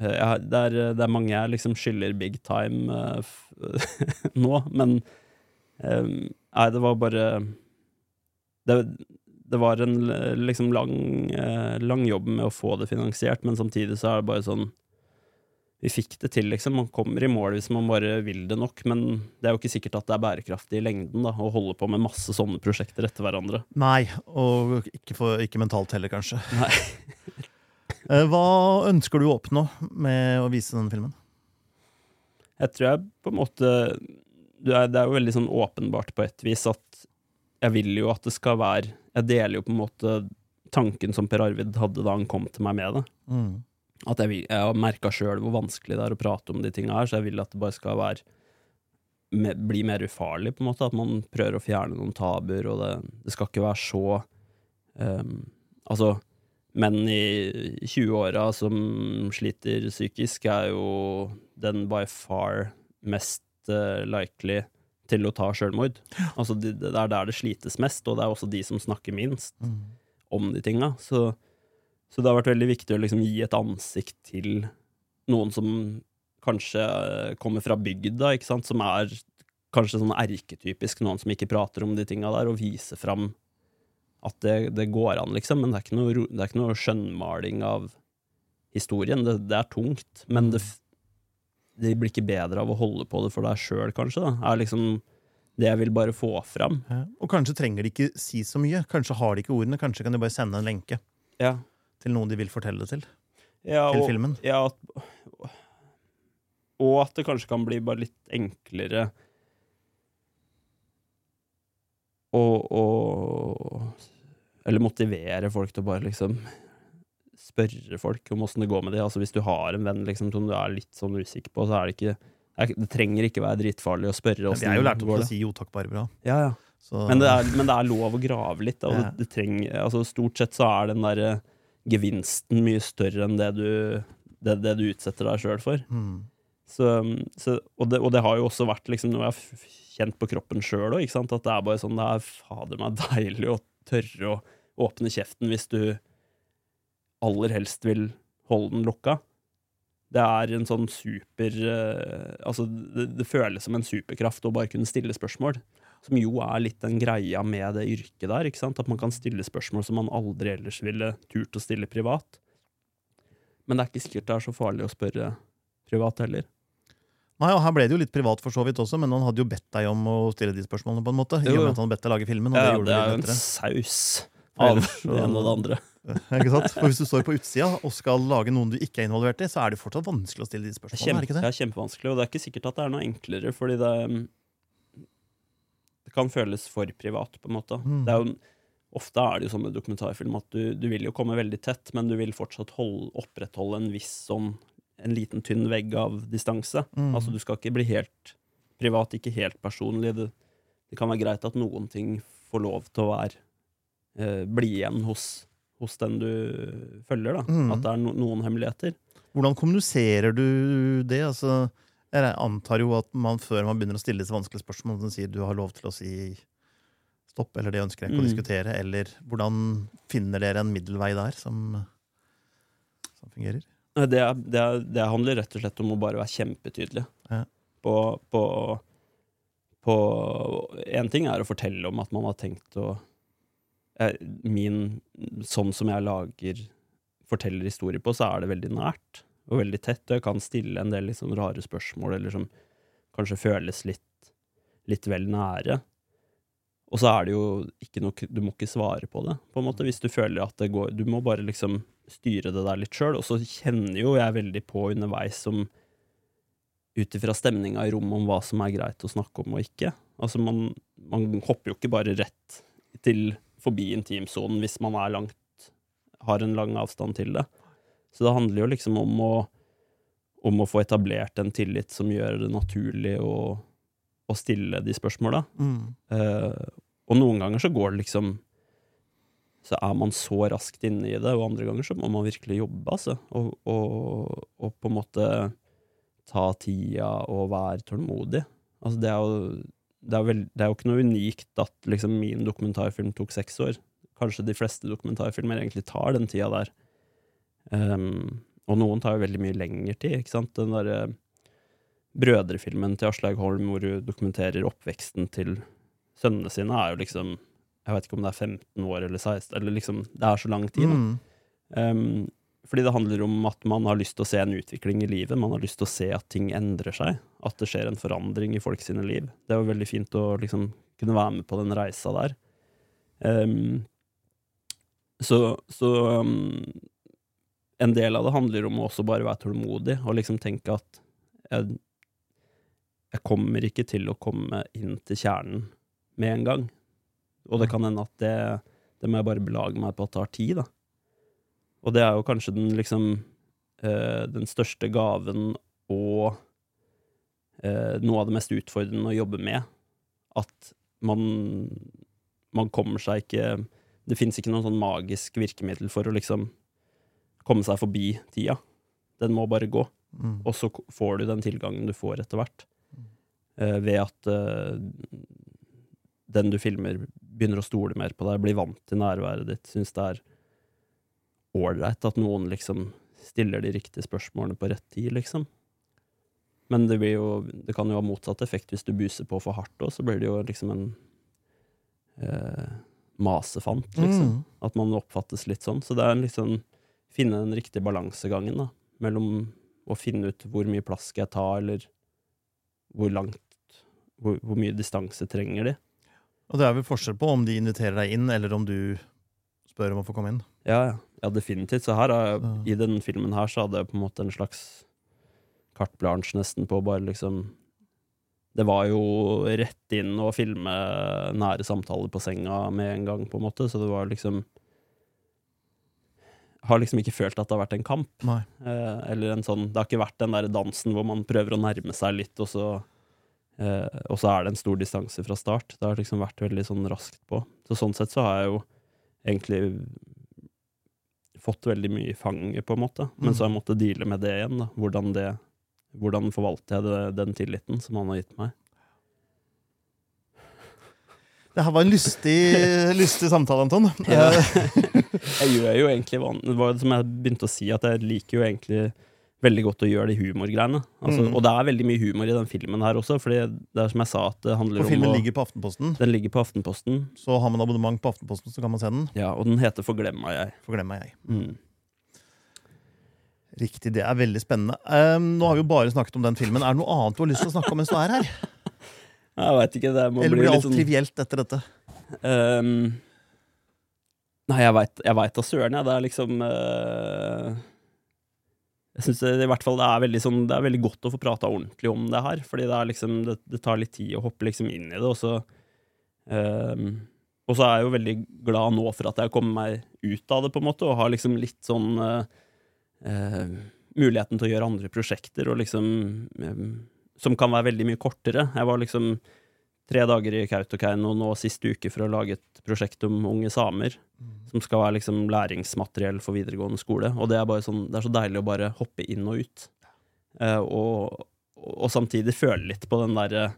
Speaker 1: eh, jeg, det, er, det er mange jeg liksom skylder big time uh, (laughs) nå, men um, Nei, det var bare det, det var en liksom lang, eh, lang jobb med å få det finansiert, men samtidig så er det bare sånn Vi fikk det til, liksom. Man kommer i mål hvis man bare vil det nok, men det er jo ikke sikkert at det er bærekraftig i lengden da, å holde på med masse sånne prosjekter etter hverandre.
Speaker 2: Nei, og ikke, for, ikke mentalt heller, kanskje.
Speaker 1: Nei. (laughs)
Speaker 2: Eh, Hva ønsker du å oppnå med å vise denne filmen?
Speaker 1: Jeg tror jeg på en måte det er, det er jo veldig sånn åpenbart på et vis at jeg vil jo at det skal være Jeg deler jo på en måte tanken som Per Arvid hadde da han kom til meg med det.
Speaker 2: Mm.
Speaker 1: At jeg, vil, jeg har merka sjøl hvor vanskelig det er å prate om de tinga her, så jeg vil at det bare skal være me, bli mer ufarlig, på en måte. At man prøver å fjerne noen tabuer, og det, det skal ikke være så um, Altså, menn i 20-åra som sliter psykisk, er jo den by far mest uh, likely til å ta sjølmord. Altså, det, det er der det slites mest, og det er også de som snakker minst
Speaker 2: Mm.
Speaker 1: om de tinga. Så, så det har vært veldig viktig å liksom gi et ansikt til noen som kanskje eh, kommer fra bygda, ikke sant, som er kanskje sånn erketypisk noen som ikke prater om de tinga der, og vise fram at det, det går an, liksom. Men det er ikke noe, det er ikke noe skjønnmaling av historien. Det, det er tungt, men det, f- det blir ikke bedre av å holde på det for deg sjøl, kanskje. da, er liksom det jeg vil bare få fram.
Speaker 2: Ja. Og kanskje trenger de ikke si så mye. Kanskje har de ikke ordene. Kanskje kan de bare sende en lenke
Speaker 1: Ja,
Speaker 2: til noen de vil fortelle det til.
Speaker 1: ja
Speaker 2: Til
Speaker 1: og,
Speaker 2: filmen.
Speaker 1: Ja, at, og at det kanskje kan bli bare litt enklere å, Eller motivere folk til å bare liksom spørre folk om åssen det går med det. Altså Hvis du har en venn liksom, som du er litt sånn usikker på, så er det ikke det, er, trenger ikke være dritfarlig å spørre
Speaker 2: vi er jo lært opp til å si jo takk, bare bra.
Speaker 1: Ja, ja.
Speaker 2: Så,
Speaker 1: Men det, er, men det er lov å grave litt. Og
Speaker 2: Ja.
Speaker 1: det, det trenger, altså Stort sett så er den der eh, gevinsten mye større enn det du, det, det du utsetter deg sjøl for.
Speaker 2: mm.
Speaker 1: Så, så, og, det, og det har jo også vært liksom noe jeg har kjent på kroppen sjøl òg. At det er bare sånn Det er fader meg deilig å tørre å åpne kjeften hvis du aller helst vil holde den lukka. Det er en sånn super eh, Altså, det, det føles som en superkraft å bare kunne stille spørsmål. Som jo er litt den greia med det yrket der. ikke sant? At man kan stille spørsmål som man aldri ellers ville turt å stille privat. Men det er ikke sikkert det er så farlig å spørre privat heller.
Speaker 2: Nei, og Her ble det jo litt privat, for så vidt også, men han hadde jo bedt deg om å stille de spørsmålene. på en måte I og med at han hadde bedt deg lage filmen. og
Speaker 1: Ja,
Speaker 2: det gjorde
Speaker 1: det er
Speaker 2: det
Speaker 1: jo en saus av det ene og det andre. (laughs)
Speaker 2: Ikke sant? For Hvis du står på utsida og skal lage noen du ikke er involvert i, så er det fortsatt vanskelig å stille de
Speaker 1: er,
Speaker 2: spørsmålene. er
Speaker 1: kjempe,
Speaker 2: det ikke
Speaker 1: det
Speaker 2: Ja,
Speaker 1: er kjempevanskelig, og det er ikke sikkert at det er noe enklere, fordi det Det kan føles for privat, på en måte.
Speaker 2: Mm.
Speaker 1: Det er jo, ofte er det jo sånn med dokumentarfilm at du, du vil jo komme veldig tett, men du vil fortsatt holde, opprettholde en viss sånn En liten, tynn vegg av distanse.
Speaker 2: Mm.
Speaker 1: Altså, du skal ikke bli helt privat, ikke helt personlig. Det, det kan være greit at noen ting får lov til å være eh, Bli igjen hos, hos den du følger, da.
Speaker 2: Mm.
Speaker 1: At det er no, noen hemmeligheter.
Speaker 2: Hvordan kommuniserer du det? Altså, jeg antar jo at man før man begynner å stille disse vanskelige spørsmålene, sier du har lov til å si stopp, eller det ønsker jeg ikke å
Speaker 1: Mm.
Speaker 2: diskutere, eller hvordan finner dere en middelvei der som, som fungerer?
Speaker 1: Det, det, det handler rett og slett om å bare være kjempetydelig.
Speaker 2: Ja.
Speaker 1: På, på, på En ting er å fortelle om at man har tenkt å Min Sånn som jeg lager forteller historier på, så er det veldig nært og veldig tett. Og jeg kan stille en del sånn rare spørsmål, eller som kanskje føles litt, litt vel nære. Og så er det jo ikke noe Du må ikke svare på det, på en måte, hvis du føler at det går Du må bare liksom styre det der litt sjøl. Og så kjenner jo jeg veldig på underveis som ut ifra stemninga i rommet om hva som er greit å snakke om og ikke. Altså man, man hopper jo ikke bare rett til forbi intimsonen hvis man er langt har en lang avstand til det. Så det handler jo liksom om å, om å få etablert en tillit som gjør det naturlig å, å stille de spørsmåla.
Speaker 2: Mm.
Speaker 1: Eh, og noen ganger så går det liksom Så er man så raskt inne i det, og andre ganger så må man virkelig jobbe, altså. Og, og, og på en måte ta tida og være tålmodig. Altså, det er jo det er, vel, det er jo ikke noe unikt at liksom min dokumentarfilm tok seks år. Kanskje de fleste dokumentarfilmer egentlig tar den tida der. Um, og noen tar jo veldig mye lengre tid, ikke sant. Den derre brødrefilmen til Aslaug Holm hvor hun dokumenterer oppveksten til sønnene sine, er jo liksom Jeg vet ikke om det er 15 år eller 16, eller liksom Det er så lang tid, da.
Speaker 2: Mm.
Speaker 1: Ehm, fordi det handler om at man har lyst til å se en utvikling i livet. Man har lyst til å se at ting endrer seg. At det skjer en forandring i folk sine liv. Det jo veldig fint å liksom kunne være med på den reisa der. Um, så så um, en del av det handler om å også bare være tålmodig og liksom tenke at jeg, jeg kommer ikke til å komme inn til kjernen med en gang. Og det kan hende at det, det må jeg bare belage meg på at tar tid, da. Og det er jo kanskje den liksom eh, den største gaven og eh, noe av det mest utfordrende å jobbe med. At man, man kommer seg ikke Det fins ikke noe sånn magisk virkemiddel for å liksom komme seg forbi tida. Den må bare gå.
Speaker 2: Mm.
Speaker 1: Og så får du den tilgangen du får etter hvert. Eh, ved at eh, den du filmer, begynner å stole mer på deg, blir vant til nærværet ditt, syns det er ålreit at noen liksom stiller de riktige spørsmålene på rett tid, liksom. Men det, blir jo, det kan jo ha motsatt effekt hvis du buser på for hardt òg, så blir det jo liksom en eh, masefant, liksom.
Speaker 2: Mm.
Speaker 1: At man oppfattes litt sånn. Så det er liksom finne den riktige balansegangen da, mellom å finne ut hvor mye plass skal jeg ta, eller hvor langt hvor, hvor mye distanse trenger de.
Speaker 2: Og det er vel forskjell på om de inviterer deg inn, eller om du spør om å få komme inn.
Speaker 1: Ja, ja. definitivt. Så her
Speaker 2: er,
Speaker 1: i den filmen her så hadde jeg på en måte en slags carte blanche nesten på bare liksom Det var jo rett inn å filme nære samtaler på senga med en gang, på en måte, så det var liksom Har liksom ikke følt at det har vært en kamp.
Speaker 2: Nei.
Speaker 1: Eh, eller en sånn Det har ikke vært den der dansen hvor man prøver å nærme seg litt, og så eh, Og så er det en stor distanse fra start. Det har liksom vært veldig sånn raskt på. Så sånn sett så har jeg jo egentlig fått veldig mye i fanget, på en måte. Men
Speaker 2: Mm.
Speaker 1: så har jeg måttet deale med det igjen. da Hvordan, det, hvordan forvalter jeg det, den tilliten som han har gitt meg?
Speaker 2: Det her var en lystig, (laughs) lystig samtale, Anton. Eh, (laughs)
Speaker 1: Jeg gjør jo egentlig Det var jo som jeg begynte å si, at jeg liker jo egentlig veldig godt å gjøre de humorgreiene. Altså,
Speaker 2: Mm.
Speaker 1: Og det er veldig mye humor i den filmen her også, Fordi det er som jeg sa, at det handler
Speaker 2: For
Speaker 1: om
Speaker 2: filmen
Speaker 1: å
Speaker 2: ligger på Aftenposten,
Speaker 1: Den ligger på Aftenposten,
Speaker 2: så har man abonnement på Aftenposten, så kan man se den.
Speaker 1: ja, og den heter Forglemma jeg.
Speaker 2: Forglemmer jeg.
Speaker 1: Mm.
Speaker 2: Riktig, det er veldig spennende. Um, nå har vi jo bare snakket om den filmen. Er det noe annet du har lyst til å snakke om mens du er her? (laughs)
Speaker 1: Jeg vet ikke, det må
Speaker 2: Eller blir alt
Speaker 1: sånn
Speaker 2: trivielt etter dette?
Speaker 1: Um, Nei, jeg veit da søren, jeg. Det er liksom eh, Jeg syns i hvert fall det er veldig sånn Det er veldig godt å få prata ordentlig om det her, fordi det liksom Det, det tar litt tid å hoppe liksom inn i det, og så ehm, Og så er jeg jo veldig glad nå for at jeg har kommet meg ut av det, på en måte, og har liksom litt sånn eh, Muligheten til å gjøre andre prosjekter, og liksom eh, Som kan være veldig mye kortere. Jeg var liksom tre dager i Kautokeino nå sist uke for å lage et prosjekt om unge samer, som skal være liksom læringsmateriell for videregående skole. Og det er, bare sånn, det er så deilig å bare hoppe inn og ut. Eh, og, og samtidig føle litt på den derre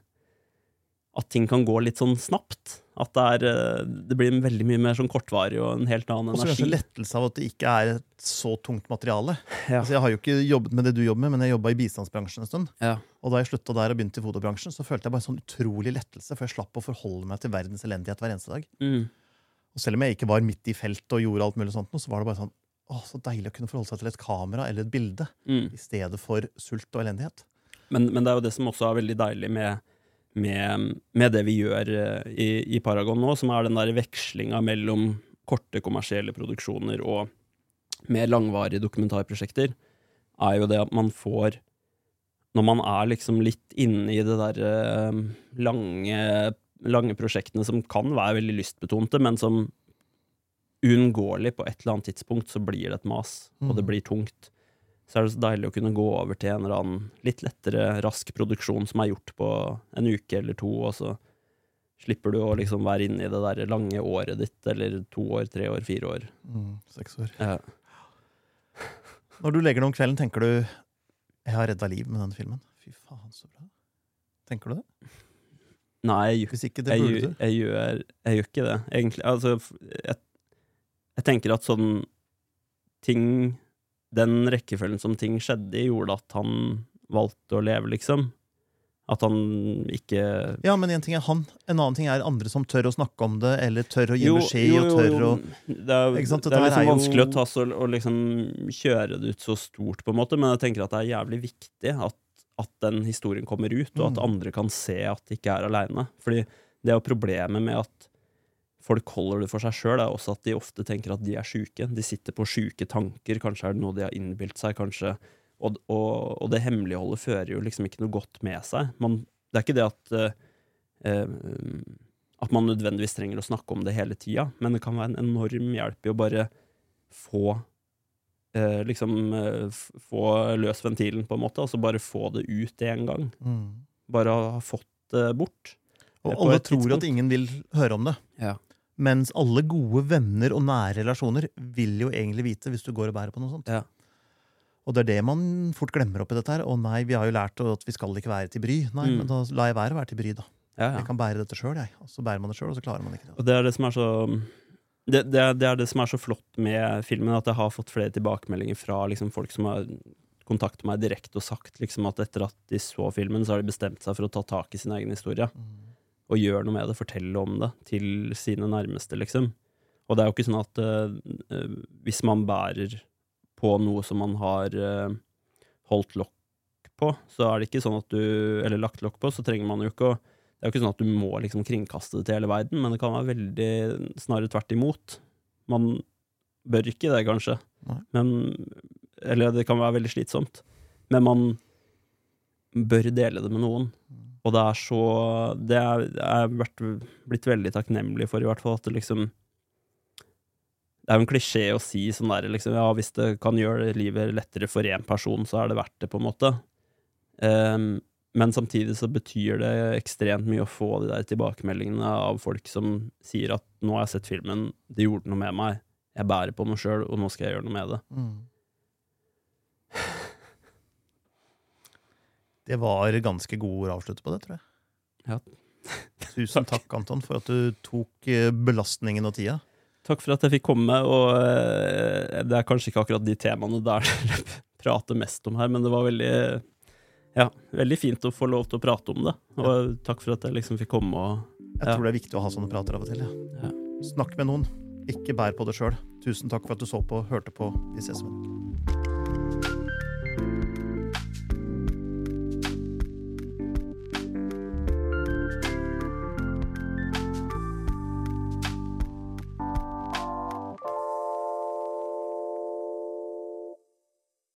Speaker 1: At ting kan gå litt sånn snapt. At det, er, eh, det blir veldig mye mer sånn kortvarig og en helt annen energi.
Speaker 2: Og så kanskje lettelse av at det ikke er et så tungt materiale.
Speaker 1: Ja.
Speaker 2: Altså, jeg har jo ikke jobbet med det du jobber med, men jeg jobba i bistandsbransjen en stund.
Speaker 1: Ja.
Speaker 2: Og da jeg slutta der og begynte i fotobransjen, så følte jeg bare sånn utrolig lettelse, for jeg slapp å forholde meg til verdens elendighet hver eneste dag.
Speaker 1: Mm.
Speaker 2: Og selv om jeg ikke var midt i feltet og gjorde alt mulig sånt, så var det bare sånn å, så deilig å kunne forholde seg til et kamera eller et bilde
Speaker 1: Mm.
Speaker 2: i stedet for sult og elendighet.
Speaker 1: Men, men det er jo det som også er veldig deilig med, med, med det vi gjør eh, i, i Paragon nå, som er den der vekslinga mellom korte kommersielle produksjoner og mer langvarige dokumentarprosjekter, er jo det at man får Når man er liksom litt inne i det der eh, lange, lange prosjektene som kan være veldig lystbetonte, men som uunngåelig på et eller annet tidspunkt så blir det et mas, og det
Speaker 2: Mm.
Speaker 1: blir tungt så er det så deilig å kunne gå over til en eller annen litt lettere, rask produksjon som er gjort på en uke eller to, og så slipper du å liksom være inne i det der lange året ditt, eller to år, tre år, fire år.
Speaker 2: Mm, seks år.
Speaker 1: Ja. (laughs)
Speaker 2: Når du legger deg om kvelden, tenker du 'Jeg har redda liv med denne filmen'. Fy faen, så bra. Tenker du det?
Speaker 1: Nei, jeg,
Speaker 2: ikke, det
Speaker 1: jeg,
Speaker 2: jeg,
Speaker 1: jeg, gjør, jeg gjør ikke det, egentlig. Altså, jeg, jeg tenker at sånn ting Den rekkefølgen som ting skjedde i, gjorde at han valgte å leve, liksom. At han ikke
Speaker 2: Ja, men en ting er han. En annen ting er andre som tør å snakke om det, eller tør å gi beskjed og tør å
Speaker 1: Det er,
Speaker 2: Ikke sant?
Speaker 1: det
Speaker 2: det
Speaker 1: er liksom
Speaker 2: er jo-
Speaker 1: vanskelig å ta så, og liksom kjøre det ut så stort, på en måte, men jeg tenker at det er jævlig viktig at, at den historien kommer ut, og at
Speaker 2: Mm.
Speaker 1: andre kan se at de ikke er aleine. Fordi det er jo problemet med at folk holder det for seg sjøl, er også at de ofte tenker at de er sjuke. De sitter på sjuke tanker, kanskje er det noe de har innbilt seg, kanskje og, og, og det hemmeligholdet fører jo liksom ikke noe godt med seg. Man, det er ikke det at eh, eh, at man nødvendigvis trenger å snakke om det hele tida, men det kan være en enorm hjelp i å bare få uh, liksom uh, få løs ventilen, på en måte, altså bare få det ut en gang.
Speaker 2: mm.
Speaker 1: Bare ha fått det bort.
Speaker 2: Og alle tror
Speaker 1: tidspunkt.
Speaker 2: at ingen vil høre om det.
Speaker 1: Ja.
Speaker 2: Mens alle gode venner og nære relasjoner vil jo egentlig vite hvis du går og bærer på noe sånt.
Speaker 1: Ja.
Speaker 2: Og det er det man fort glemmer oppi dette her. Å nei, vi har jo lært at vi skal ikke være til bry. Nei,
Speaker 1: Mm.
Speaker 2: men da lar jeg være å være til bry, da.
Speaker 1: Ja, ja.
Speaker 2: Jeg kan bære dette sjøl, jeg. Og så bærer man det sjøl, og så klarer man ikke det.
Speaker 1: Og det er det som er så det, det, er, det er det som er så flott med filmen, at jeg har fått flere tilbakemeldinger fra liksom, folk som har kontaktet meg direkte og sagt liksom, at etter at de så filmen, så har de bestemt seg for å ta tak i sin egen historie.
Speaker 2: Mm.
Speaker 1: Og gjør noe med det, fortelle om det til sine nærmeste, liksom. Og det er jo ikke sånn at eh, hvis man bærer på noe som man har uh, holdt lokk på, så er det ikke sånn at du Eller lagt lokk på, så trenger man jo ikke å Det er jo ikke sånn at du må liksom kringkaste det til hele verden, men det kan være veldig Snarere tvert imot. Man bør ikke det, kanskje.
Speaker 2: Nei.
Speaker 1: Men Eller det kan være veldig slitsomt. Men man bør dele det med noen. Og det er så Det er jeg vært, blitt veldig takknemlig for, i hvert fall, at det liksom Det er jo en klisjé å si sånn der, liksom, ja, hvis det kan gjøre livet lettere for én person, så er det verdt det, på en måte. Um, men samtidig så betyr det ekstremt mye å få de der tilbakemeldingene av folk som sier at 'nå har jeg sett filmen, det gjorde noe med meg, jeg bærer på noe sjøl, og nå skal jeg gjøre noe med det'.
Speaker 2: Mm. Det var ganske gode ord å avslutte på det, tror jeg.
Speaker 1: Ja. (laughs)
Speaker 2: Tusen takk, Anton, for at du tok eh, belastningen og tida.
Speaker 1: Takk for at jeg fikk komme, og eh, det er kanskje ikke akkurat de temaene der (laughs) dere prater mest om her, men det var veldig ja, veldig fint å få lov til å prate om det. Og takk for at jeg liksom fikk komme og
Speaker 2: Jeg tror det er viktig å ha sånne prater av og til. Ja.
Speaker 1: Ja.
Speaker 2: Snakk med noen. Ikke bær på det sjøl. Tusen takk for at du så på, hørte på. Vi ses. venner.